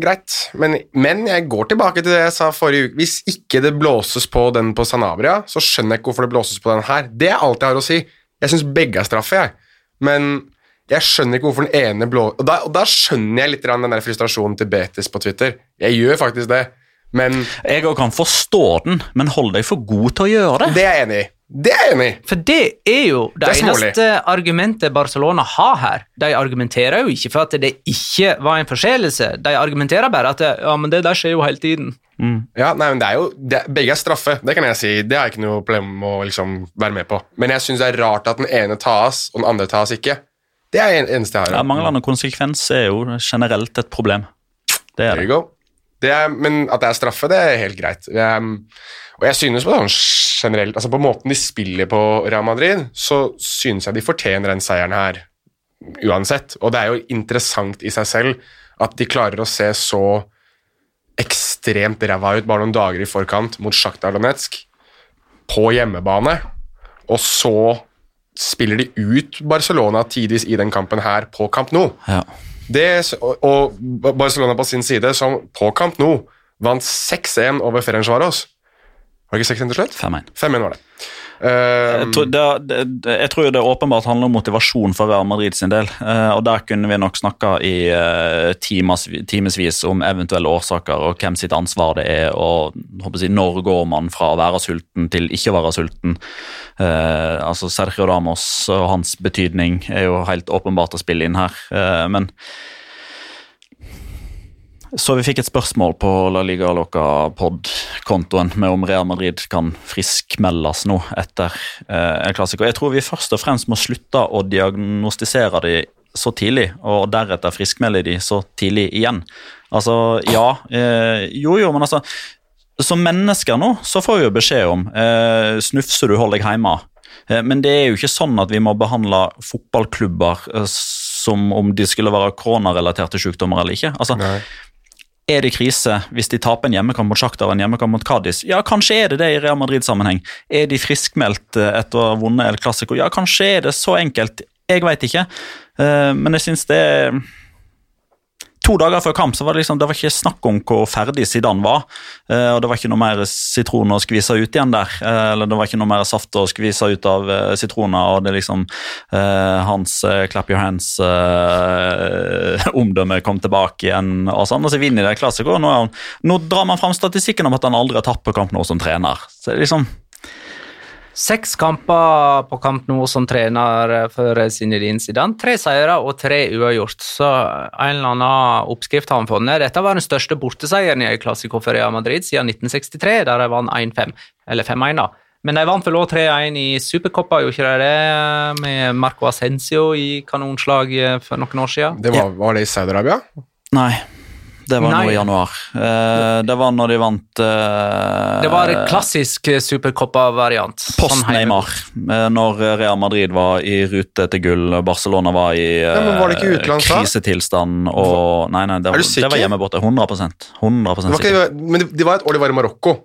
greit, men, men jeg går tilbake til det jeg sa forrige uke. Hvis ikke det blåses på den på Sanabria, så skjønner jeg ikke hvorfor det blåses på den her. Det er alt jeg har å si. Jeg syns begge er straffe, jeg. men jeg skjønner ikke hvorfor den ene blå Og da, og da skjønner jeg litt den der frustrasjonen til Betis på Twitter. Jeg gjør faktisk det, men Jeg òg kan forstå den, men hold deg for god til å gjøre det. det er jeg enig i. Det er jeg enig i. For det er jo det, Det er eneste argumentet Barcelona har her. De argumenterer jo ikke for at det ikke var en forseelse, de argumenterer bare at ja, men det der skjer jo hele tiden. Ja, nei, men det er jo, det, Begge er straffe, det kan jeg si. Det har jeg ikke noe problem med å liksom være med på. Men jeg syns det er rart at den ene tas, og den andre tas ikke. Det er det eneste jeg har. Ja, Manglende konsekvens er jo generelt et problem. Det er det. Det er, men at det er straffe, det er helt greit. Jeg, og jeg synes på sånn generelt, altså på måten de spiller på Real Madrid, så synes jeg de fortjener den seieren her uansett. Og det er jo interessant i seg selv at de klarer å se så ekstremt ræva ut bare noen dager i forkant mot Sjakta Donetsk på hjemmebane, og så spiller de ut Barcelona tidvis i den kampen her på Camp Nou. Ja. Det, og, Barcelona på sin side, som på Camp Nou vant 6-1 over Ferencvaros. Var det ikke 6-1 til slutt? 5-1. 5-1 var det. Um, Jeg tror, det, det, det, jeg tror det åpenbart handler om motivasjon for Real Madrid sin del. eh, og Der kunne vi nok snakka i uh, timevis om eventuelle årsaker og hvem sitt ansvar det er. og håper jeg, Når går man fra å være sulten til ikke å være sulten? Uh, altså Sergio Damos og hans betydning er jo helt åpenbart å spille inn her. men så vi fikk et spørsmål på La Liga Loca-pod-kontoen med om Real Madrid kan friskmeldes nå etter eh, en klassiker. Jeg tror vi først og fremst må slutte å diagnostisere de så tidlig, og deretter friskmelde de så tidlig igjen. Altså, ja eh, Jo, jo, men altså Som mennesker nå så får vi jo beskjed om eh, snufser du, hold deg hjemme. Eh, men det er jo ikke sånn at vi må behandle fotballklubber eh, som om de skulle være koronarelaterte sykdommer eller ikke. Altså, Nei. Er det krise hvis de taper en hjemmekamp mot Shakhtar og en hjemmekamp mot Cádiz? Ja, kanskje er det det i Real Madrid-sammenheng. Er de friskmeldt eh, etter å ha vunnet El Clásico? Ja, kanskje er det så enkelt. Jeg veit ikke. Eh, Men jeg syns det er To dager før kamp så var det liksom, det var ikke snakk om hvor ferdig Zidane var. eh, Og det var ikke noe mer sitron å skvise ut igjen der. eh, Eller det var ikke noe mer saft å skvise ut av eh, sitroner. Og det liksom eh, hans eh, clap your hands-omdømme kom tilbake igjen. Og sånn, og så vinner de Classico. Nå, nå drar man fram statistikken om at han aldri har tapt på kamp nå som trener. Så det liksom Seks kamper på kamp nå som trener for Zinedine Zidane. Tre seire og tre uavgjort. Så en eller annen oppskrift har han funnet. Dette var den største borteseieren i en klassiker for Real Madrid siden 1963, der de vant 1-5, eller 5-1. da. Men de vant vel òg 3-1 i Supercoppa, gjorde ikke de det? Med Marco Ascencio i kanonslag for noen år siden. det var, var det i Saudi-Arabia? Nei. Det var Nei. nå i januar. Eh, det var når de vant eh, Det var en klassisk Supercoppa-variant. Post Sånn Neymar, eh, når Real Madrid var i rute til gull, Barcelona var i Ja, var da? krisetilstand og Nei, nei, det, var- det var hjemme borte. 100% 100 sikker. men det, det var et år de var i Marokko.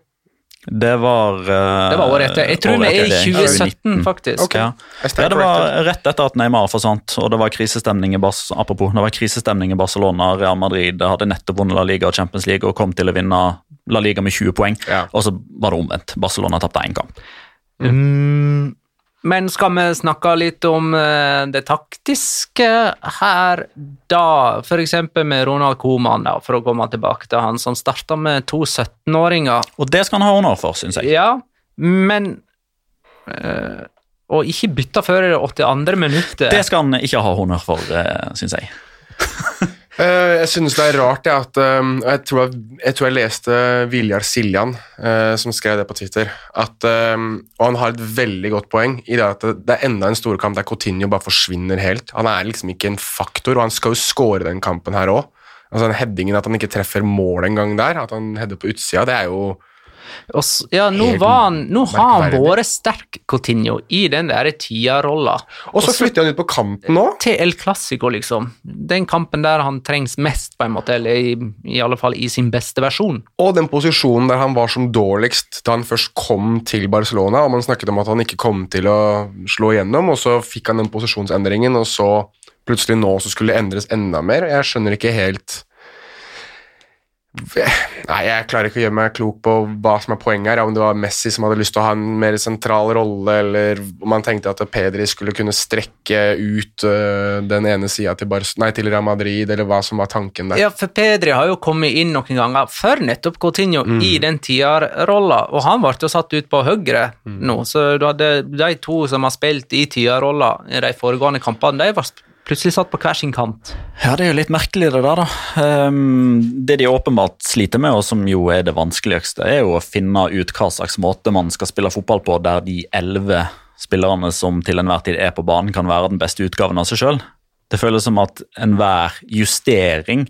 Det var uh, Det var året etter. Jeg tror vi er i 2017, faktisk. Okay. Ja. Ja, det var rett etter at Neymar forsvant, og det var krisestemning i Bas apropos, det var krisestemning i Barcelona. Real Madrid hadde nettopp vunnet La Liga og Champions League og kom til å vinne La Liga med 20 poeng. Ja. Og så var det omvendt. Barcelona tapte én kamp. Mm, men skal vi snakke litt om eh, det taktiske her, da? F.eks. med Ronald Koeman, da, for å komme tilbake til han som starta med to 17-åringer. Og det skal han ha honnør for, syns jeg. Ja, men øh, Og ikke bytte før det 82. minuttet. Det skal han ikke ha honnør for, uh, syns jeg. Eh, jeg synes det er rart jeg, at um, jeg, tror jeg, jeg tror jeg leste Viljar Siljan, uh, som skrev det på Twitter, at, um, og han har et veldig godt poeng i det at det, er enda en storkamp der Coutinho bare forsvinner helt. Han er liksom ikke en faktor, og han skal jo score den kampen her òg. Altså, den headingen, At han ikke treffer mål engang der, at han header på utsida, det er jo Og s- ja, nå, var han, nå har han vært sterk, Coutinho, i den der tierrolla. Og så flytter han ut på kanten nå. Til El Clásico, liksom. Den kampen der han trengs mest, på en måte, eller i, i alle fall i sin beste versjon. Og den posisjonen der han var som dårligst da han først kom til Barcelona, og man snakket om at han ikke kom til å slå igjennom, og så fikk han den posisjonsendringen, og så plutselig nå så skulle det endres enda mer. Jeg skjønner ikke helt Nei, jeg klarer ikke å gjøre meg klok på hva som er poenget her. Om det var Messi som hadde lyst til å ha en mer sentral rolle, eller om han tenkte at Pedri skulle kunne strekke ut uh, den ene sida til, nei, til Real Madrid, eller hva som var tanken der. Ja, for Pedri har jo kommet inn noen ganger før nettopp Coutinho i den tierrolla, og han ble jo satt ut på høyre nå, så du hadde de to som har spilt i tierrolla i de foregående kampene, de var plutselig satt på hver sin kant. Ja, det er jo litt merkelig det der, da. Ehm, det de åpenbart sliter med, og som jo er det vanskeligste, er jo å finne ut hva slags måte man skal spille fotball på der de elleve spillerne som til enhver tid er på banen, kan være den beste utgaven av seg sjøl. Det føles som at enhver justering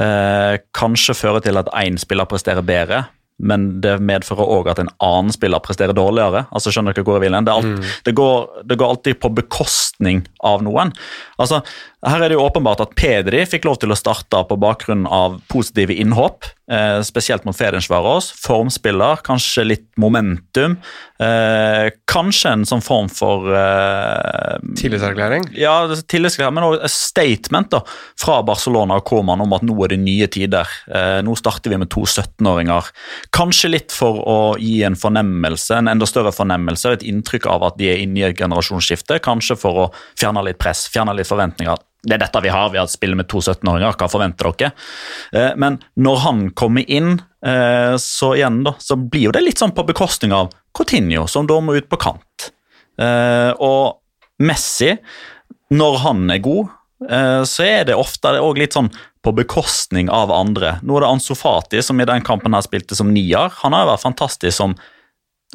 eh, kanskje fører til at én spiller presterer bedre, men det medfører òg at en annen spiller presterer dårligere. altså skjønner dere hvor jeg vil? Det, alt, mm. det, går, det går alltid på bekostning av noen. Altså, Her er det jo åpenbart at Pedri fikk lov til å starte på bakgrunn av positive innhopp, eh, spesielt mot Ferencvaros. Formspiller, kanskje litt momentum. Eh, kanskje en sånn form for eh, Tillitserklæring. ja, tillitserklæring, men også statement da, fra Barcelona og Koman om at nå er det nye tider. Eh, nå starter vi med to 17-åringer. Kanskje litt for å gi en fornemmelse, en enda større fornemmelse, et inntrykk av at de er inne i et generasjonsskifte. Kanskje for å fjerne litt press, fjerne litt forventninger. Det er dette vi har, vi har spillet med to 17-åringer, hva forventer dere? Eh, men når han kommer inn, eh, så igjen da, så blir jo det litt sånn på bekostning av Coutinho, som da må ut på kant. Eh, og Messi, når han er god, så er det ofte òg litt sånn på bekostning av andre. Nå er det Ansu Fati som i den kampen her spilte som nier. Han har jo vært fantastisk som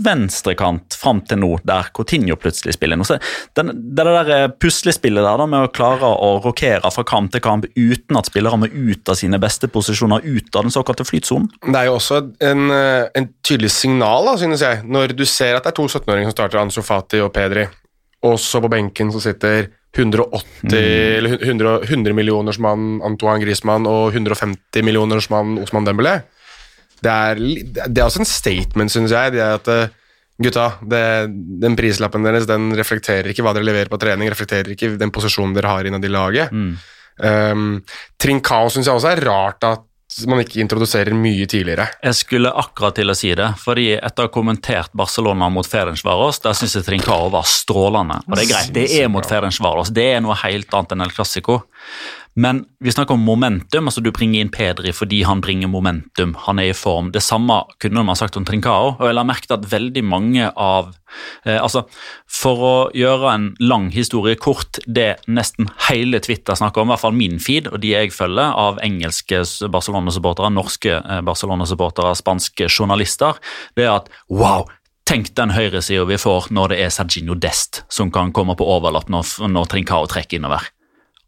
venstrekant fram til nå, der Coutinho plutselig spiller. Så den, det der eh, puslespillet der da, med å klare å rokere fra kamp til kamp uten at spillere må ut av sine beste posisjoner, ut av den såkalte flytsonen. Det er jo også en, eh, en tydelig signal, da, synes jeg, når du ser at det er to 17-åringer som starter, Ansu Fati og Pedri, og så på benken så sitter 180 eller 100, 100 millioners mann Antoine Griezmann og 150 millioners mann Osman Dembélé. Det er, det er også en statement, synes jeg, det er at eh, gutta, det, den prislappen deres den reflekterer ikke hva dere leverer på trening, reflekterer ikke den posisjonen dere har innad i laget. Um, Trincao synes jeg også er rart at man ikke introduserer mye tidligere. Jeg skulle akkurat til å si det, fordi etter å ha kommentert Barcelona mot Ferencvaros, der syns jeg Trincao var strålende. Og det er greit, det er mot Ferencvaros, det er noe helt annet enn El Clásico. Men vi snakker om momentum, altså du bringer inn Pedri fordi han bringer momentum, han er i form. Det samme kunne man sagt om Trincao, og jeg la merke til at veldig mange av eh, Altså, for å gjøre en lang historie kort, det nesten hele Twitter snakker om, i hvert fall min feed og de jeg følger, av engelske Barcelona-supportere, norske eh, Barcelona-supportere, spanske journalister, det er at wow, Tenk den høyresida vi får når det er Sergino Dest som kan komme på overlapp når, når Trincao trekker innover.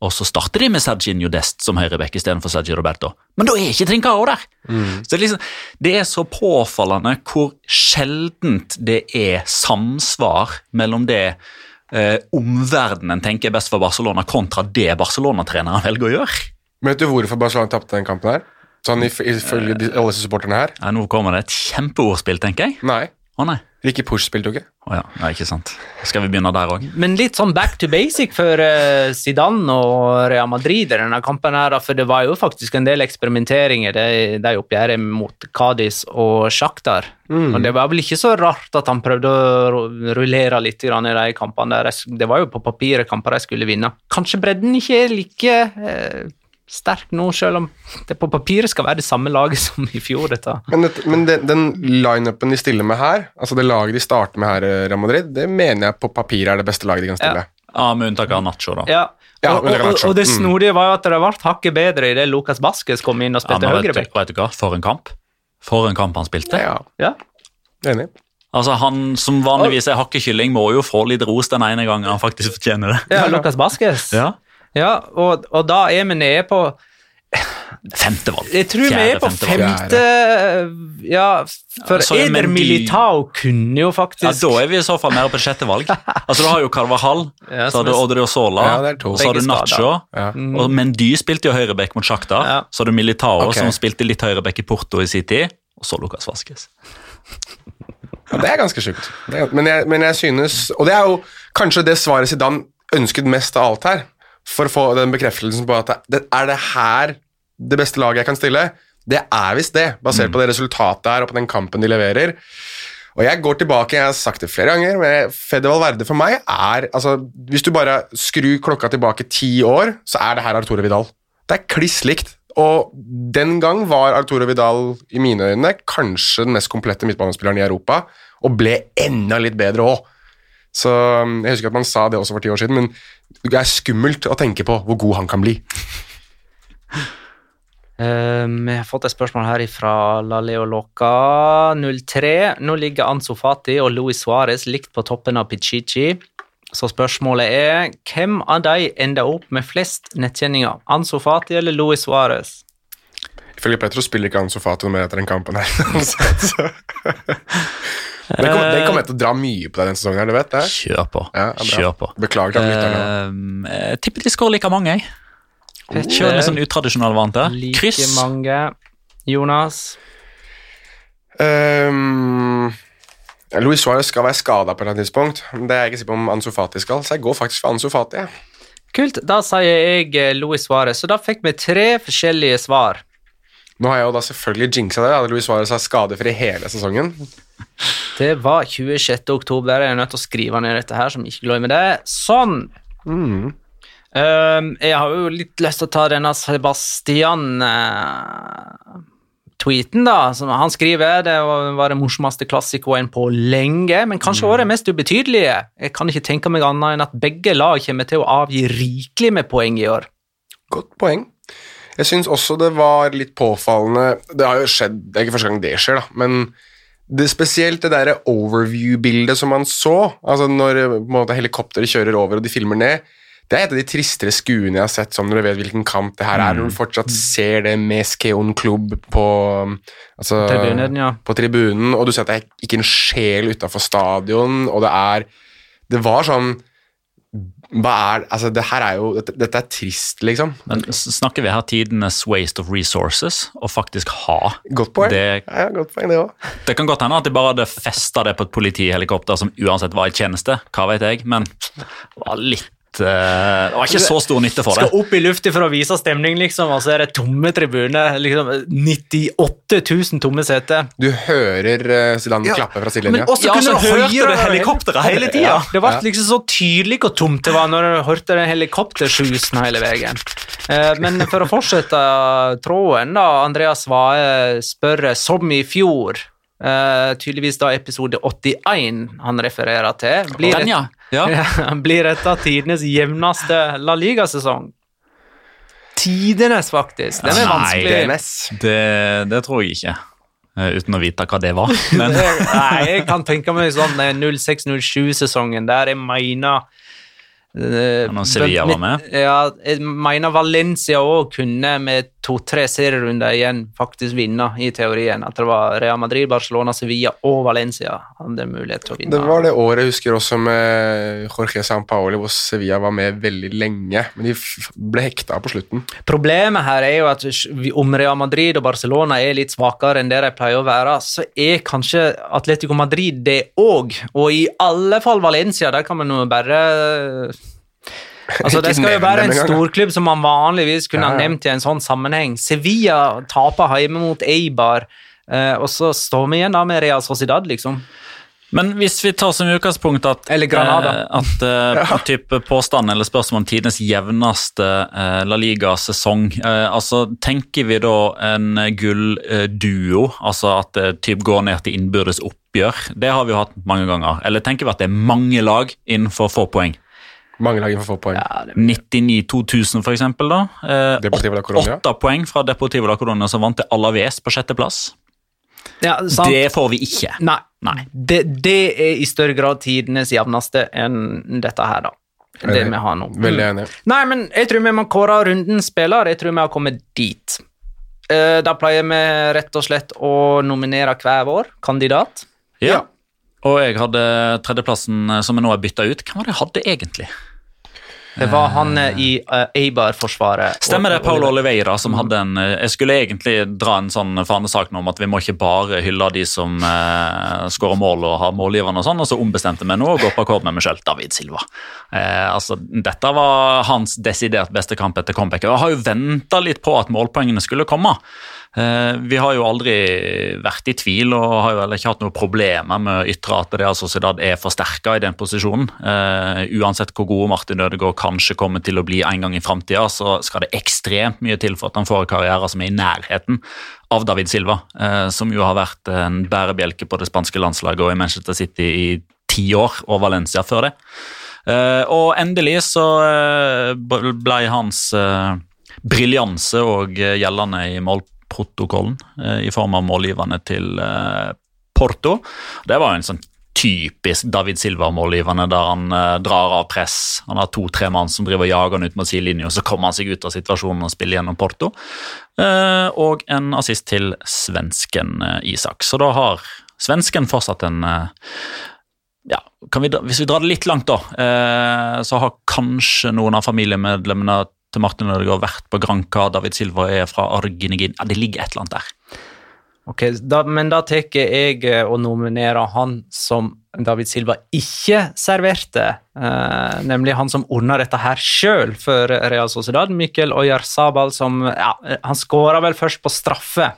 Og så starter de med Serginio Dest som høyreback istedenfor Sergio Roberto. Men da er ikke Trincao der! Så det liksom, det er så påfallende hvor sjeldent det er samsvar mellom det eh, omverdenen tenker er best for Barcelona, kontra det Barcelona-treneren velger å gjøre. Men vet du hvorfor Barcelona tapte den kampen her? Sånn ifølge de- alle supporterne her? Ja, nå kommer det et kjempeordspill, tenker jeg. Nei. Å nei. Ricky Push spilte jo ikke. Å ja. ja, ikke sant. Skal vi begynne der òg? Men litt sånn back to basic for eh, Zidane og Real Madrid i denne kampen. her, For det var jo faktisk en del eksperimenteringer de, de oppgjøret mot Cádiz og Shakhtar. Og det var vel ikke så rart at han prøvde å rullere litt i de kampene. der. Det var jo på papiret kamper de skulle vinne. Kanskje bredden ikke er like eh, sterk nå, selv om det på papiret skal være det samme laget som i fjor. dette. Men, det, men den, den lineupen de stiller med her, altså det laget de starter med her, eh, Real Madrid, det mener jeg på papiret er det beste laget de kan stille. Ja, Med unntak av Nacho, da. Ja. Ja, og, det og, og det. Mm. snodige var jo at det ble hakket bedre idet Lucas Vasques kom inn og Ja, spilte men vet, høyreback. du- vet du hva? For en kamp. For en kamp han spilte. Ja, Ja. enig. Altså, Han som vanligvis er hakkekylling, må jo få litt ros den ene gangen han faktisk fortjener det. Ja, Lucas Vasques. Ja. Ja, og, og da er vi nede på Femte valg. Jeg tror vi er på femte femte Ja, for Ja, er Eder Militao kunne jo faktisk Ja, Da er vi i så fall mer på sjette valg. Altså, Du har jo Carvahall, Ja, så har du Odrio Sola, Ja, så har du Nacho. Ja. Og Mendy spilte jo høyreback mot Sjakta. Ja. Så har du Militao, okay. som spilte litt høyreback i Porto i sin tid. Og så Lucas Vasques. Ja, det er ganske sjukt. Men, men jeg synes Og det er jo kanskje det svaret Zidane ønsket mest av alt her. For å få den bekreftelsen på at det, er det her det beste laget jeg kan stille? Det er visst det, basert på det resultatet her og på den kampen de leverer. Og jeg går tilbake, jeg har sagt det flere ganger, men Fede Valverde for meg er altså, Hvis du bare skrur klokka tilbake ti år, så er det her Arturo Vidal. Det er kliss likt. Og den gang var Arturo Vidal i mine øyne kanskje den mest komplette midtbanespilleren i Europa, og ble enda litt bedre òg. Så um, Jeg husker at man sa det også for ti år siden, men det er skummelt å tenke på hvor god han kan bli. Um, vi har fått et spørsmål her fra La Leo Loca 03. Nå ligger Ansu Fati og Luis Suárez likt på toppen av Pichichi. Så spørsmålet er hvem av de ender opp med flest nettkjenninger? Ansu Fati eller Luis Suárez? Ifølge Petro spiller ikke Ansu Fati noe mer etter den kampen her. Den kommer den kommer jeg til å dra mye på deg denne sesongen, her, du vet det? Kjør på. Ja. Kjør på. Beklager til lytterne. Eh, jeg tipper de skårer like mange, jeg. Kjør en litt sånn utradisjonal variant der. Like Kryss. mange. Jonas? Um, Louis Suárez skal være skada på et eller annet tidspunkt. Det er jeg ikke sikker på om Ansofati skal, så jeg går faktisk for Ansofati. Kult. Da sier jeg Louis Luis Suárez. Så da fikk vi tre forskjellige svar. Nå har jeg jo da selvfølgelig jinxa det. Louis Suárez er skadefri hele sesongen. Det var 26. oktober. Jeg er nødt til å skrive ned dette her, som ikke glemmer det. Sånn. Mm. Um, jeg har jo litt lyst til å ta denne Sebastian-tweeten, da. Som han skriver det var det morsomste klassikoen på lenge, men kanskje også det mest ubetydelige. Jeg kan ikke tenke meg annet enn at begge lag kommer til å avgi rikelig med poeng i år. Godt poeng. Jeg syns også det var litt påfallende Det har jo skjedd, det er ikke første gang det skjer, da, men det spesielt det der overview-bildet som man så, altså når på måte, helikopteret kjører over og de filmer ned, det er et av de tristere skuene jeg har sett, sånn når du vet hvilken kamp det her er, når du fortsatt ser det med Skeon Klubb på, altså, Tribunen, ja. på tribunen, og du ser at det er ikke en sjel utafor stadion, og det er Det var sånn er Altså, det her er jo Dette, dette er trist, liksom. Men snakker vi her tidenes waste of resources, og faktisk ha Godt poeng. det Ja, godt poeng, det òg. Det kan godt hende at de bare hadde festa det på et politihelikopter som uansett var i tjeneste, hva vet jeg, men det var litt Det var ikke så stor nytte for det. Skal opp i lufta for å vise stemning, liksom, og så er det tomme tribuner. Liksom 98 000 tomme seter. Du hører uh, Zidane klappe fra sidelinja. også Ja, kunne så du høre helikopteret hele tida. Det ble liksom så tydelig hvor tomt det var når du hørte den helikoptersjusen hele veien. Uh, Men for å fortsette tråden, da. Andreas Svae spør som i fjor. Eh, tydeligvis da episode 81 han refererer til. Blir, Den, ja. ja. Blir dette tidenes jevneste La Liga-sesong? Tidenes, faktisk. Den er vanskelig. Nei, Det, det tror jeg ikke, eh, uten å vite hva det var. Men Nei, jeg kan tenke meg sånn eh, 06-07-sesongen der jeg mener eh, Når Sevilla var med? Ja, jeg mener Valencia òg kunne med to-tre serierunder igjen faktisk vinne, i teorien. At det var Real Madrid, Barcelona, Sevilla og Valencia hadde mulighet til å vinne. Det var det året jeg husker også med Jorge Sampaoli, hvor Sevilla var med veldig lenge, men de ble hekta på slutten. Problemet her er jo at om Real Madrid og Barcelona er litt svakere enn det de pleier å være, så er kanskje Atletico Madrid det òg. Og i alle fall Valencia, der kan man jo bare Altså, Det skal jo være en storklubb som man vanligvis kunne Ja, ha nevnt i en sånn sammenheng. Sevilla taper hjemme mot Eibar, eh, og så står vi igjen da med Real Sociedad, liksom. Men hvis vi tar som utgangspunkt at, Eller Granada. eh, at eh, type påstand eller spørsmål om tidenes jevneste eh, La Liga-sesong eh, altså Tenker vi da en gullduo, altså at det typ går ned til innbyrdes oppgjør? Det har vi jo hatt mange ganger. Eller tenker vi at det er mange lag innenfor få poeng? Mange lag får få poeng. 99-2000 for eksempel da. Eh. Åtte poeng fra Deportivo La Corona som vant til Alaves på sjetteplass. Ja, sant? Det får vi ikke. Nei. Nei. Det, det er i større grad tidenes jevneste enn dette her, da. Det vi har nå. Veldig enig. Nei, men jeg tror vi må kåre rundens spiller. Jeg tror vi har kommet dit. Eh, da pleier vi rett og slett å nominere hver vår kandidat. Ja. Og jeg hadde tredjeplassen eh, som jeg nå har bytta ut. Hvem var det jeg hadde egentlig? Det var han eh, i uh, Eibar-forsvaret. Stemmer det, Paul Oliveira, som hadde en Jeg skulle egentlig dra en sånn fanesak om at vi må ikke bare hylle de som uh, skårer mål og har målgiverne og sånn, og så ombestemte vi nå og gå på akkord med meg selv, David Silva. Uh, altså, Dette var hans desidert beste kamp etter comebacket. Jeg har jo venta litt på at målpoengene skulle komme. Eh, vi har jo aldri vært i tvil og har jo heller ikke hatt noen problemer med å ytre at Real Sociedad er forsterka i den posisjonen. Uh, uansett hvor gode Martin Ødegaard kanskje kommer til å bli en gang i framtida, så skal det ekstremt mye til for at han får en karriere som er i nærheten av David Silva, uh, som jo har vært en bærebjelke på det spanske landslaget og i Manchester City i ti år, og Valencia før det. og endelig så ble hans briljanse og gjeldende i mål protokollen eh, i form av målgiverne til eh, Porto. Det var en sånn typisk David Silva-målgivende, der han eh, drar av press. Han har to-tre mann som driver og jager han ut mot sidelinja, og så kommer han seg ut av situasjonen og spiller gjennom Porto. Eh, og en assist til svensken eh, Isak. Så da har svensken fortsatt en eh, ja, vi, Hvis vi drar det litt langt, da, så har kanskje noen av familiemedlemmene til Martin Ødegaard vært på Granca, David Silva er fra Arginegin. Ja, det ligger et eller annet der. Ok, da, Men da tar jeg eh, og nominerer han som David Silva ikke serverte, eh, nemlig han som ordna dette her sjøl for Real Sociedad, Mikkel Oyarzabal, som ja, Han skåra vel først på straffe.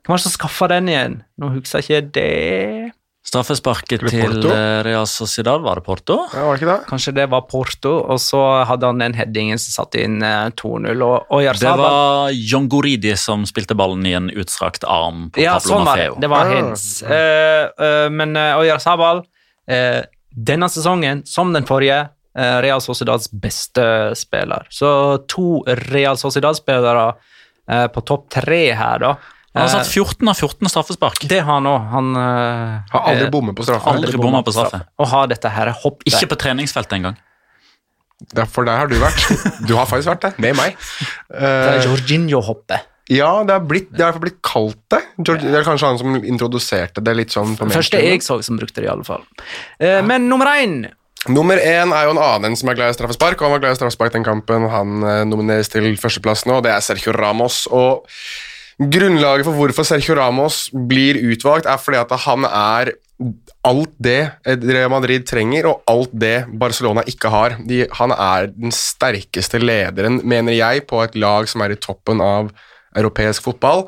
Hvem var det som skaffa den igjen? Nå husker jeg ikke det. Straffesparket til eh, Real Sociedad, var det Porto? Ja, var det ikke det? Kanskje det var Porto, og så hadde han den headingen som satte inn 2-0. Eh, og Det var John Goridi som spilte ballen i en utstrakt arm på ja, Pablo sånn Mafeo. Det, det var hens. Uh, uh, men uh, Oyarzabal, uh, denne sesongen, som den forrige, Real Sociedads beste spiller. Så to Real Sociedad-spillere på topp tre her, da. Han har satt 14 av 14 straffespark. Det har han òg. Han uh, har aldri bommet på straffe. Aldri bommet på straffe. Og har dette her hoppet. Ikke på treningsfeltet engang. For der har du vært. Du har faktisk vært det, med meg. Uh, det er Jorginho-hoppet. Ja, det er, blitt, det er blitt kalt det. George, det er kanskje han som introduserte det litt sånn. på Første jeg så som brukte det, i alle fall. Uh, men nummer én Nummer én er jo en annen som er glad i straffespark, og han var glad i straffespark den kampen. Han nomineres til førsteplass nå, det er Sergio Ramos. og Grunnlaget for hvorfor Sergio Ramos blir utvalgt, er fordi at han er alt det Real Madrid trenger, og alt det Barcelona ikke har. De, han er den sterkeste lederen, mener jeg, på et lag som er i toppen av europeisk fotball.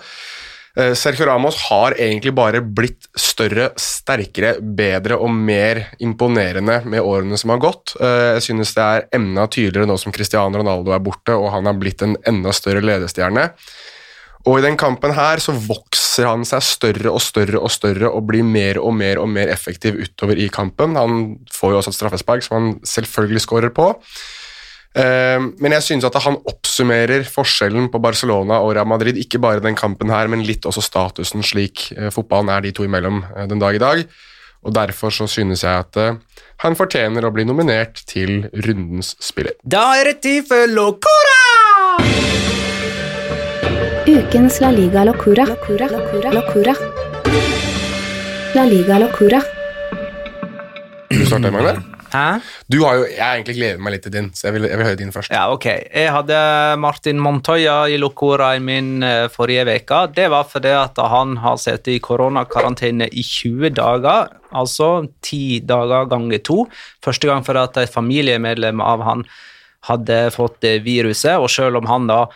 Eh, Sergio Ramos har egentlig bare blitt større, sterkere, bedre og mer imponerende med årene som har gått. Eh, jeg synes det er enda tydeligere nå som Cristiano Ronaldo er borte og han har blitt en enda større ledestjerne. Og i den kampen her så vokser han seg større og større og større og blir mer og mer og mer effektiv utover i kampen. Han får jo også et straffespark som han selvfølgelig skårer på. Ehm, men jeg synes at han oppsummerer forskjellen på Barcelona og Real Madrid, ikke bare den kampen her, men litt også statusen slik eh, fotballen er de to imellom eh, den dag i dag. Og Derfor så synes jeg at eh, han fortjener å bli nominert til rundens spiller. Da er det tid for Locora! Ukens La Liga Locura. Locura. Locura. Locura. La Liga Locura. Du starter, Magnar? Hæ? Du har jo, Jeg har egentlig gledet meg litt til din, så jeg vil, jeg vil høre din først. Ja, ok. Jeg hadde Martin Montoya i Locora i min uh, forrige uke. Det var fordi at han har sittet i koronakarantene i 20 dager, altså 10 dager ganger to. Første gang fordi at et familiemedlem av han hadde fått viruset, og selv om han da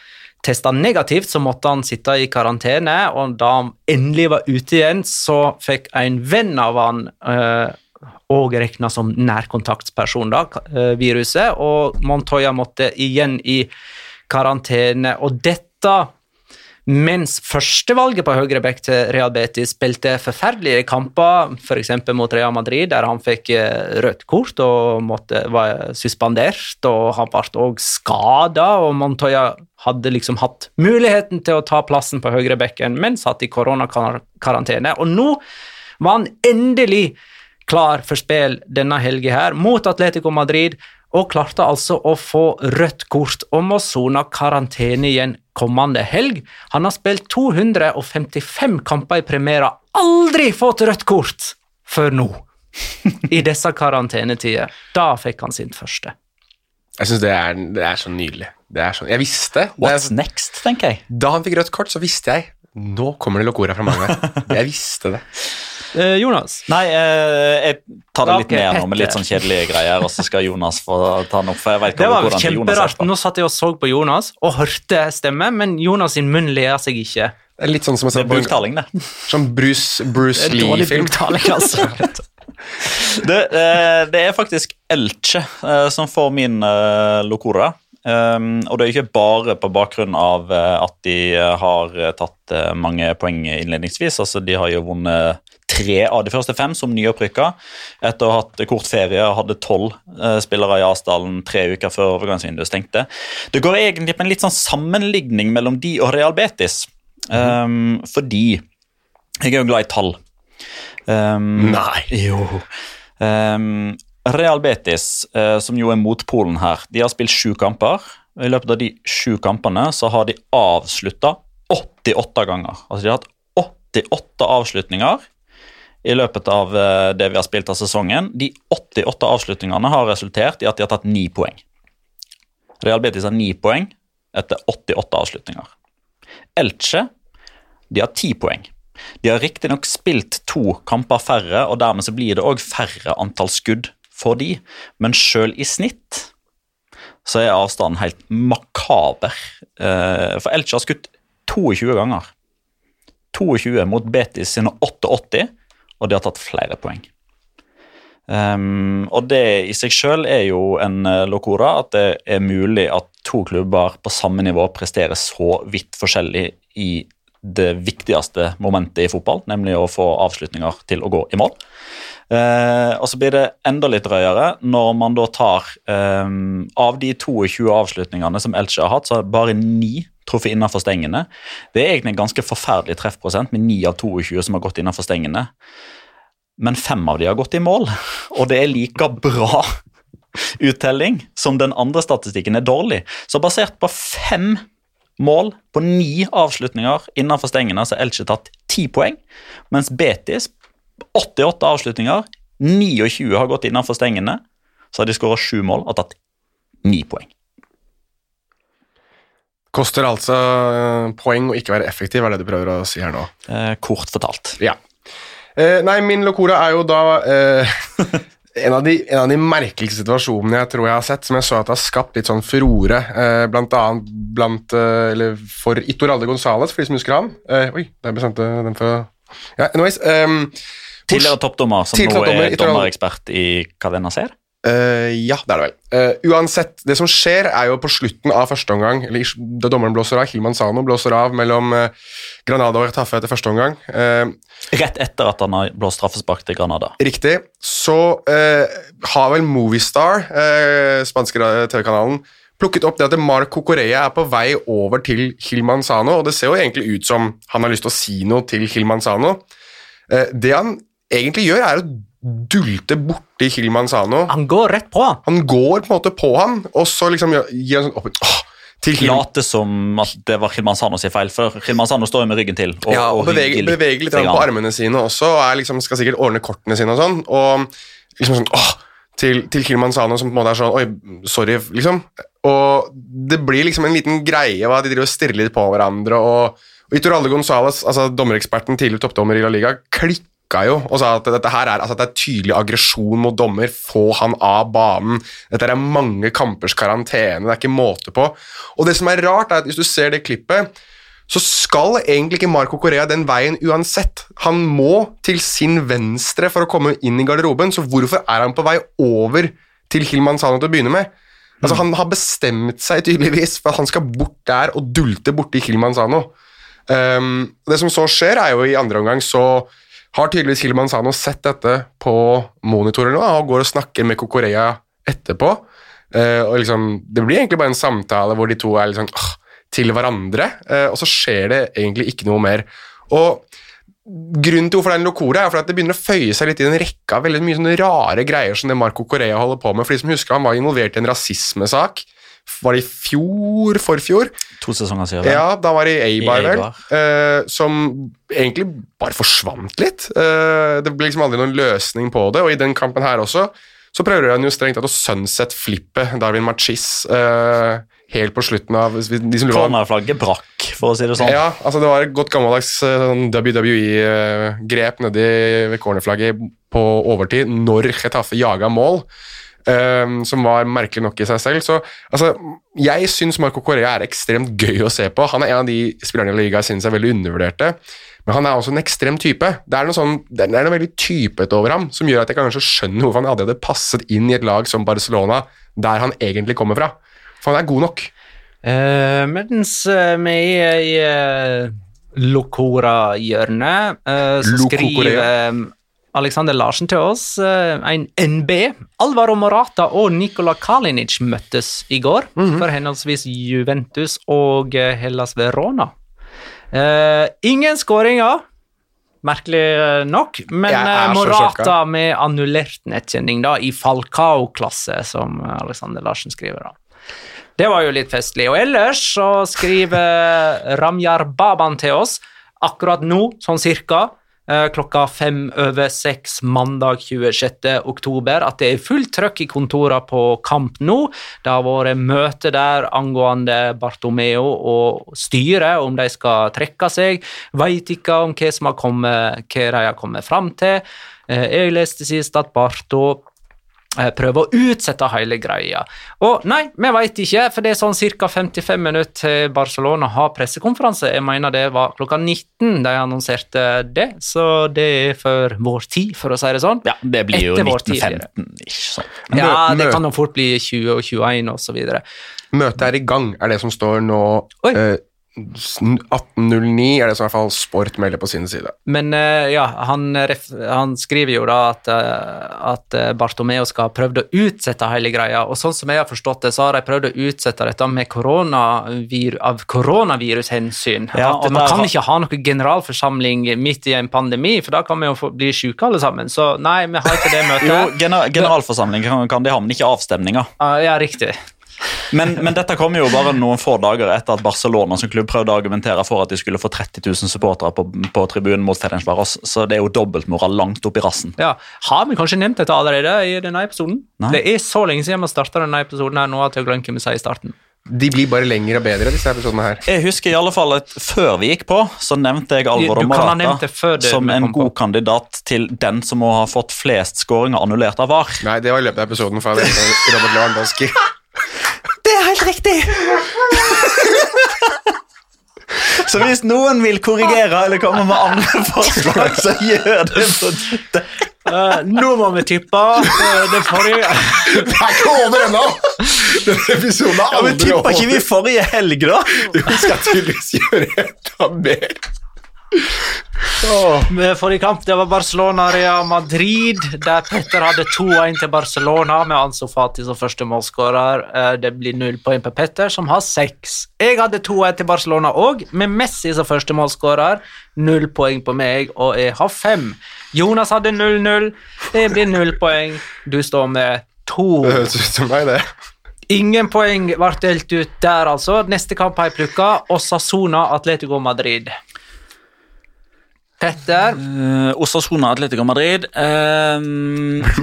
testa negativt, så måtte han sitte i karantene. Og da han endelig var ute igjen, så fikk en venn av han òg eh, regna som nærkontaktsperson, da, eh, viruset. Og Montoya måtte igjen i karantene. Og dette mens førstevalget på høyreback til Real Betis spilte forferdelige kamper, f.eks. mot Real Madrid, der han fikk eh, rødt kort og måtte, var suspendert, og han ble òg skada, og Montoya hadde liksom hatt muligheten til å ta plassen på høyrebekken, men satt i koronakarantene. Og nå var han endelig klar for spill denne helga her, mot Atletico Madrid, og klarte altså å få rødt kort og må sone karantene igjen kommende helg. Han har spilt 255 kamper i premiera, aldri fått rødt kort før nå! I disse karantenetider. Da fikk han sin første. Jeg syns det, det, er så nydelig. Er sånn, jeg visste What's er, next, tenker jeg. Da han fikk rødt kort, så visste jeg nå kommer det Locora fra Magnar. jeg visste det. Eh, Jonas? Nei, eh, jeg tar det litt Ok, ned nå med litt sånn kjedelige greier, og så skal Jonas få ta den opp. for jeg vet Det ikke var Jonas er kjemperart. Nå satt jeg og så på Jonas og hørte stemme, men Jonas sin munn ler seg ikke. Det er litt sånn som Det er buktaling, det. sånn Bruce, Bruce Det Lee-film. altså. Det, eh, det er faktisk Elche eh, som får min eh, locora. Um, og det er ikke bare på bakgrunn av eh, at de eh, har eh, tatt mange poeng innledningsvis. altså De har jo vunnet tre av de første fem som nyopprykka. Etter å ha hatt kort ferie og hadde tolv spillere i Asdalen tre uker før overgangsvinduet stengte. Det går egentlig på en litt sånn sammenligning mellom de og Real Betis. Um, fordi jeg er jo glad i tall. Um, Nei. Jo. Um, Real Betis, eh, som jo er motpolen her, de har spilt sju kamper. I løpet av de sju kampene så har de avslutta 88 ganger. Altså de har hatt 88 avslutninger i løpet av eh, det vi har spilt av sesongen. De 88 avslutningene har resultert i at de har tatt ni poeng. Real Betis har ni poeng etter 88 avslutninger. Elche de har ti poeng. De har riktignok spilt to kamper færre, og dermed så blir det òg færre antall skudd for de, men sjøl i snitt så er avstanden helt makaber. Eh, For Elche har skutt 22 ganger. 22 mot Betis sine 88, og de har tatt flere poeng. Um, og det i seg sjøl er jo en eh, locora, at det er mulig at to klubber på samme nivå presterer så vidt forskjellig i det viktigste momentet i fotball, nemlig å få avslutninger til å gå i mål. Eh, og så blir det enda litt drøyere når man da tar eh, Av de 22 avslutningene som Elche har hatt, så har bare ni truffet innenfor stengene. Det er egentlig en ganske forferdelig treffprosent med 9 av 22 som har gått innenfor stengene. Men fem av de har gått i mål, og det er like bra uttelling som den andre statistikken er dårlig. Så basert på fem mål på ni avslutninger innenfor stengene, så har Elche tatt ti poeng, mens Betis 88 avslutninger, 29 har gått innenfor stengene, så har de skåra sju mål og tatt ni poeng. Koster altså eh, poeng å ikke være effektiv, er det du prøver å si her nå. Eh, kort fortalt. Ja. Eh, nei, min locora er jo da eh, en, av de, en av de merkeligste situasjonene jeg tror jeg har sett, som jeg så at har skapt litt sånn furore, eh, blant annet blant, eh, eller for Itoralde Gonzales, for de som husker han. Eh, oi, der bestemte den for Ja, anyways. ehm, Tidligere toppdommer, som nå er dommerekspert i Cadena Ser. Eh, ja, det er det vel. Uh, uansett, det som skjer er jo på slutten av første omgang, eller da dommeren blåser av, Hilman Sano blåser av mellom uh, Granada og Retafe etter første omgang. Rett etter at han har blåst straffespark til Granada. Riktig. Så har vel Movistar, uh, spanske TV-kanalen, plukket opp det at Marco Correa er på vei over til Hilman Sano, og det ser jo egentlig ut som han har lyst til å si noe til Hilman Sano. Det han egentlig gjør, er å dulte borti Hilman Sano. Han går rett på han. Han går på en måte på han, og så liksom gir han sånn opp, åh, til Hilman Late som at det var Hilmansano sin feil, for Hilmansano står jo med ryggen til. Og, ja, og beveger, hygger beveger litt til på armene sine også, og er liksom, skal sikkert ordne kortene sine og sånn. Og liksom sånn åh, til, til Kilmanzano som på en måte er sånn Oi, sorry, liksom. Og det blir liksom en liten greie hva de driver og stirrer litt på hverandre. Og, og Alde Gonzales, altså dommereksperten, tidligere toppdommer i La Liga, klikka jo og sa at dette her er, altså, det er tydelig aggresjon mot dommer. Få han av banen. Dette er mange kampers karantene. Det er ikke måte på. Og det som er rart, er at hvis du ser det klippet så skal egentlig ikke Marco Correa den veien uansett. Han må til sin venstre for å komme inn i garderoben, så hvorfor er han på vei over til Hilman Sano til å begynne med? Altså, Han har bestemt seg tydeligvis for at han skal bort der og dulte borti Hilman Sano. Um, det som så skjer, er jo i andre omgang så har tydeligvis Hilman Sano sett dette på monitorer nå, og går og snakker med Kokorea etterpå. Eh, og liksom, Det blir egentlig bare en samtale hvor de to er liksom, sånn til hverandre, eh, og så skjer det egentlig ikke noe mer. Og Grunnen til hvorfor det er en locora, er at det begynner å føye seg litt i en rekke av veldig mye sånne rare greier som det Marco Correa holder på med. For de som husker, Han var involvert i en rasismesak. Var det i fjor? Forfjor? To sesonger siden. Ja, da var det i Eibar, vel. Eh, som egentlig bare forsvant litt. Eh, det ble liksom aldri noen løsning på det, og i den kampen her også så prøver han jo strengt tatt å sunset-flippe Darwin Machis eh, helt på slutten av Cornerflagget brakk for å si det sånn. Ja, altså det var et godt gammeldags eh, sånn WWE-grep nedi ved cornerflagget på overtid når Chetaffe jaga mål, eh, som var merkelig nok i seg selv. Så altså, jeg syns Marco Correa er ekstremt gøy å se på. Han er en av de spillerne i ligaen jeg synes er veldig undervurderte. Men han er også en ekstrem type. Det er noe, sånn, det er noe veldig typete over ham som gjør at jeg kanskje skjønner hvorfor han aldri hadde passet inn i et lag som Barcelona, der han egentlig kommer fra. For han er god nok. Uh, mens eh, vi er i uh, Locora-hjørnet, uh, så Lococorea. skriver Alexander Larsen til oss eh, en NB. Alvaro Morata og Nikola Kalinic møttes i går for henholdsvis Juventus og eh, Hellas Verona. Uh, ingen skåringer, merkelig nok, men Morata med annullert nettkjenning da, i Falcao-klasse, som Alexander Larsen skriver. da. Det var jo litt festlig. Og ellers så skriver Ramjar Baban til oss akkurat nå, sånn cirka, klokka fem over seks mandag 26. oktober, at det er fullt trøkk i kontorene på Kamp nå. Det har vært møte der angående Bartomeo og styret, om de skal trekke seg. Veit ikke om hva som har kommet, hva de har kommet fram til. Eh, Jeg leste sist at Barto eh, prøve å utsette hele greia. Og nei, vi veit ikke, for det er sånn ca. 55 minutter til Barcelona har pressekonferanse. Jeg mener det var klokka 19 de annonserte det, så det er for vår tid, for å si det sånn. Ja, Det blir jo Etter vår tid, blir det. 1915. Ikke sant? Ja, det kan jo fort bli 20 og 21 og så videre. Møtet er i gang, er det som står nå. Oi. Eh, 1809 er det som i hvert fall Sport melder på sin side. Men eh, ja, han, ref, han skriver jo da at, eh, at eh, Bartomeo skal ha prøvd å utsette hele greia, og sånn som jeg har forstått det, så har de prøvd å utsette dette med koronavir, av koronavirushensyn. Ja, at og man kan ikke ha noen generalforsamling midt i en pandemi, for da kan vi jo få, bli syke alle sammen. Så nei, vi har ikke det møtet. Jo, gener generalforsamling kan, kan de ha, men ikke avstemninger. Ja, riktig. Men, men dette kom jo bare noen få dager etter at Barcelona som klubb prøvde å argumentere for at de skulle få 30 000 supportere på, på tribunen mot Ferencvaros, så det er jo dobbeltmoral langt opp i rassen. Ja, Har vi kanskje nevnt dette allerede i denne episoden? Nei. Det er så lenge siden vi starta denne episoden her nå at jeg har glemt hva vi sa i starten. De blir bare lengre og bedre, disse episodene her. Jeg husker i alle fall at Før vi gikk på, så nevnte jeg Alvaro og Marata som en god på. kandidat til den som må ha fått flest skåringer annullert av VAR. Nei, det var i løpet av episoden for jeg det- Robert Lewandowski. Det er helt riktig! Så hvis noen vil korrigere eller komme med andre forslag, så gjør det på Twitter. Uh, nå må vi tippe eh, det forrige Det er ikke over ennå! Denne episoden er Ja, men aldri Tippa ikke vi forrige helg, da? Vi skal tydeligvis gjøre enda mer. Med Forrige kamp det var Barcelona-Real Madrid, der Petter hadde 2-1 til Barcelona med Anso Fati som første målskårer. Eh, Det blir null poeng på Petter, som har seks. Jeg hadde 2-1 til Barcelona òg, med Messi som første målskårer. Null poeng på meg, og jeg har fem. Jonas hadde 0-0. Det blir null poeng. Du står med to. Det høres ut som meg, det. Ingen poeng ble delt ut der, altså. Neste kamp har jeg plukka. Osasona Atletico Madrid. Petter. Uh, Osasuna Atletico Madrid. Uh,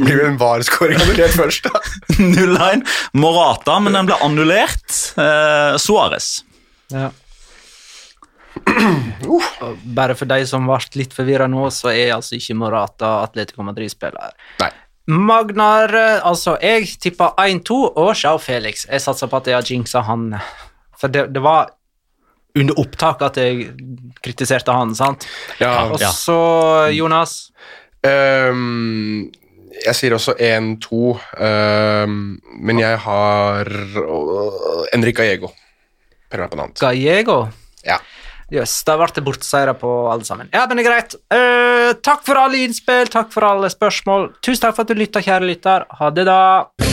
Blir vel en VAR-skåring annullert først, da? 0-1. Morata, men den ble annullert. Uh, Suárez. Ja. Uh. Bare for de som ble litt forvirra nå, så er altså ikke Morata Atletico Madrid-spiller. Magnar eh, Altså, jeg tippa 1-2 og Sjau Felix. Jeg satser på at jeg har jinxa han. For det, det var under opptak at jeg kritiserte han, sant? Ja, Og så, Jonas Um, jeg sier også 1-2, um, men jeg har uh, Enric Gallego. Permanent. Gallego. Ja. Jøss, da ble det borteseiere på alle sammen. Ja, men det er greit. Uh, takk for alle innspill, takk for alle spørsmål. Tusen takk for at du lytta, kjære lytter. Ha det, da.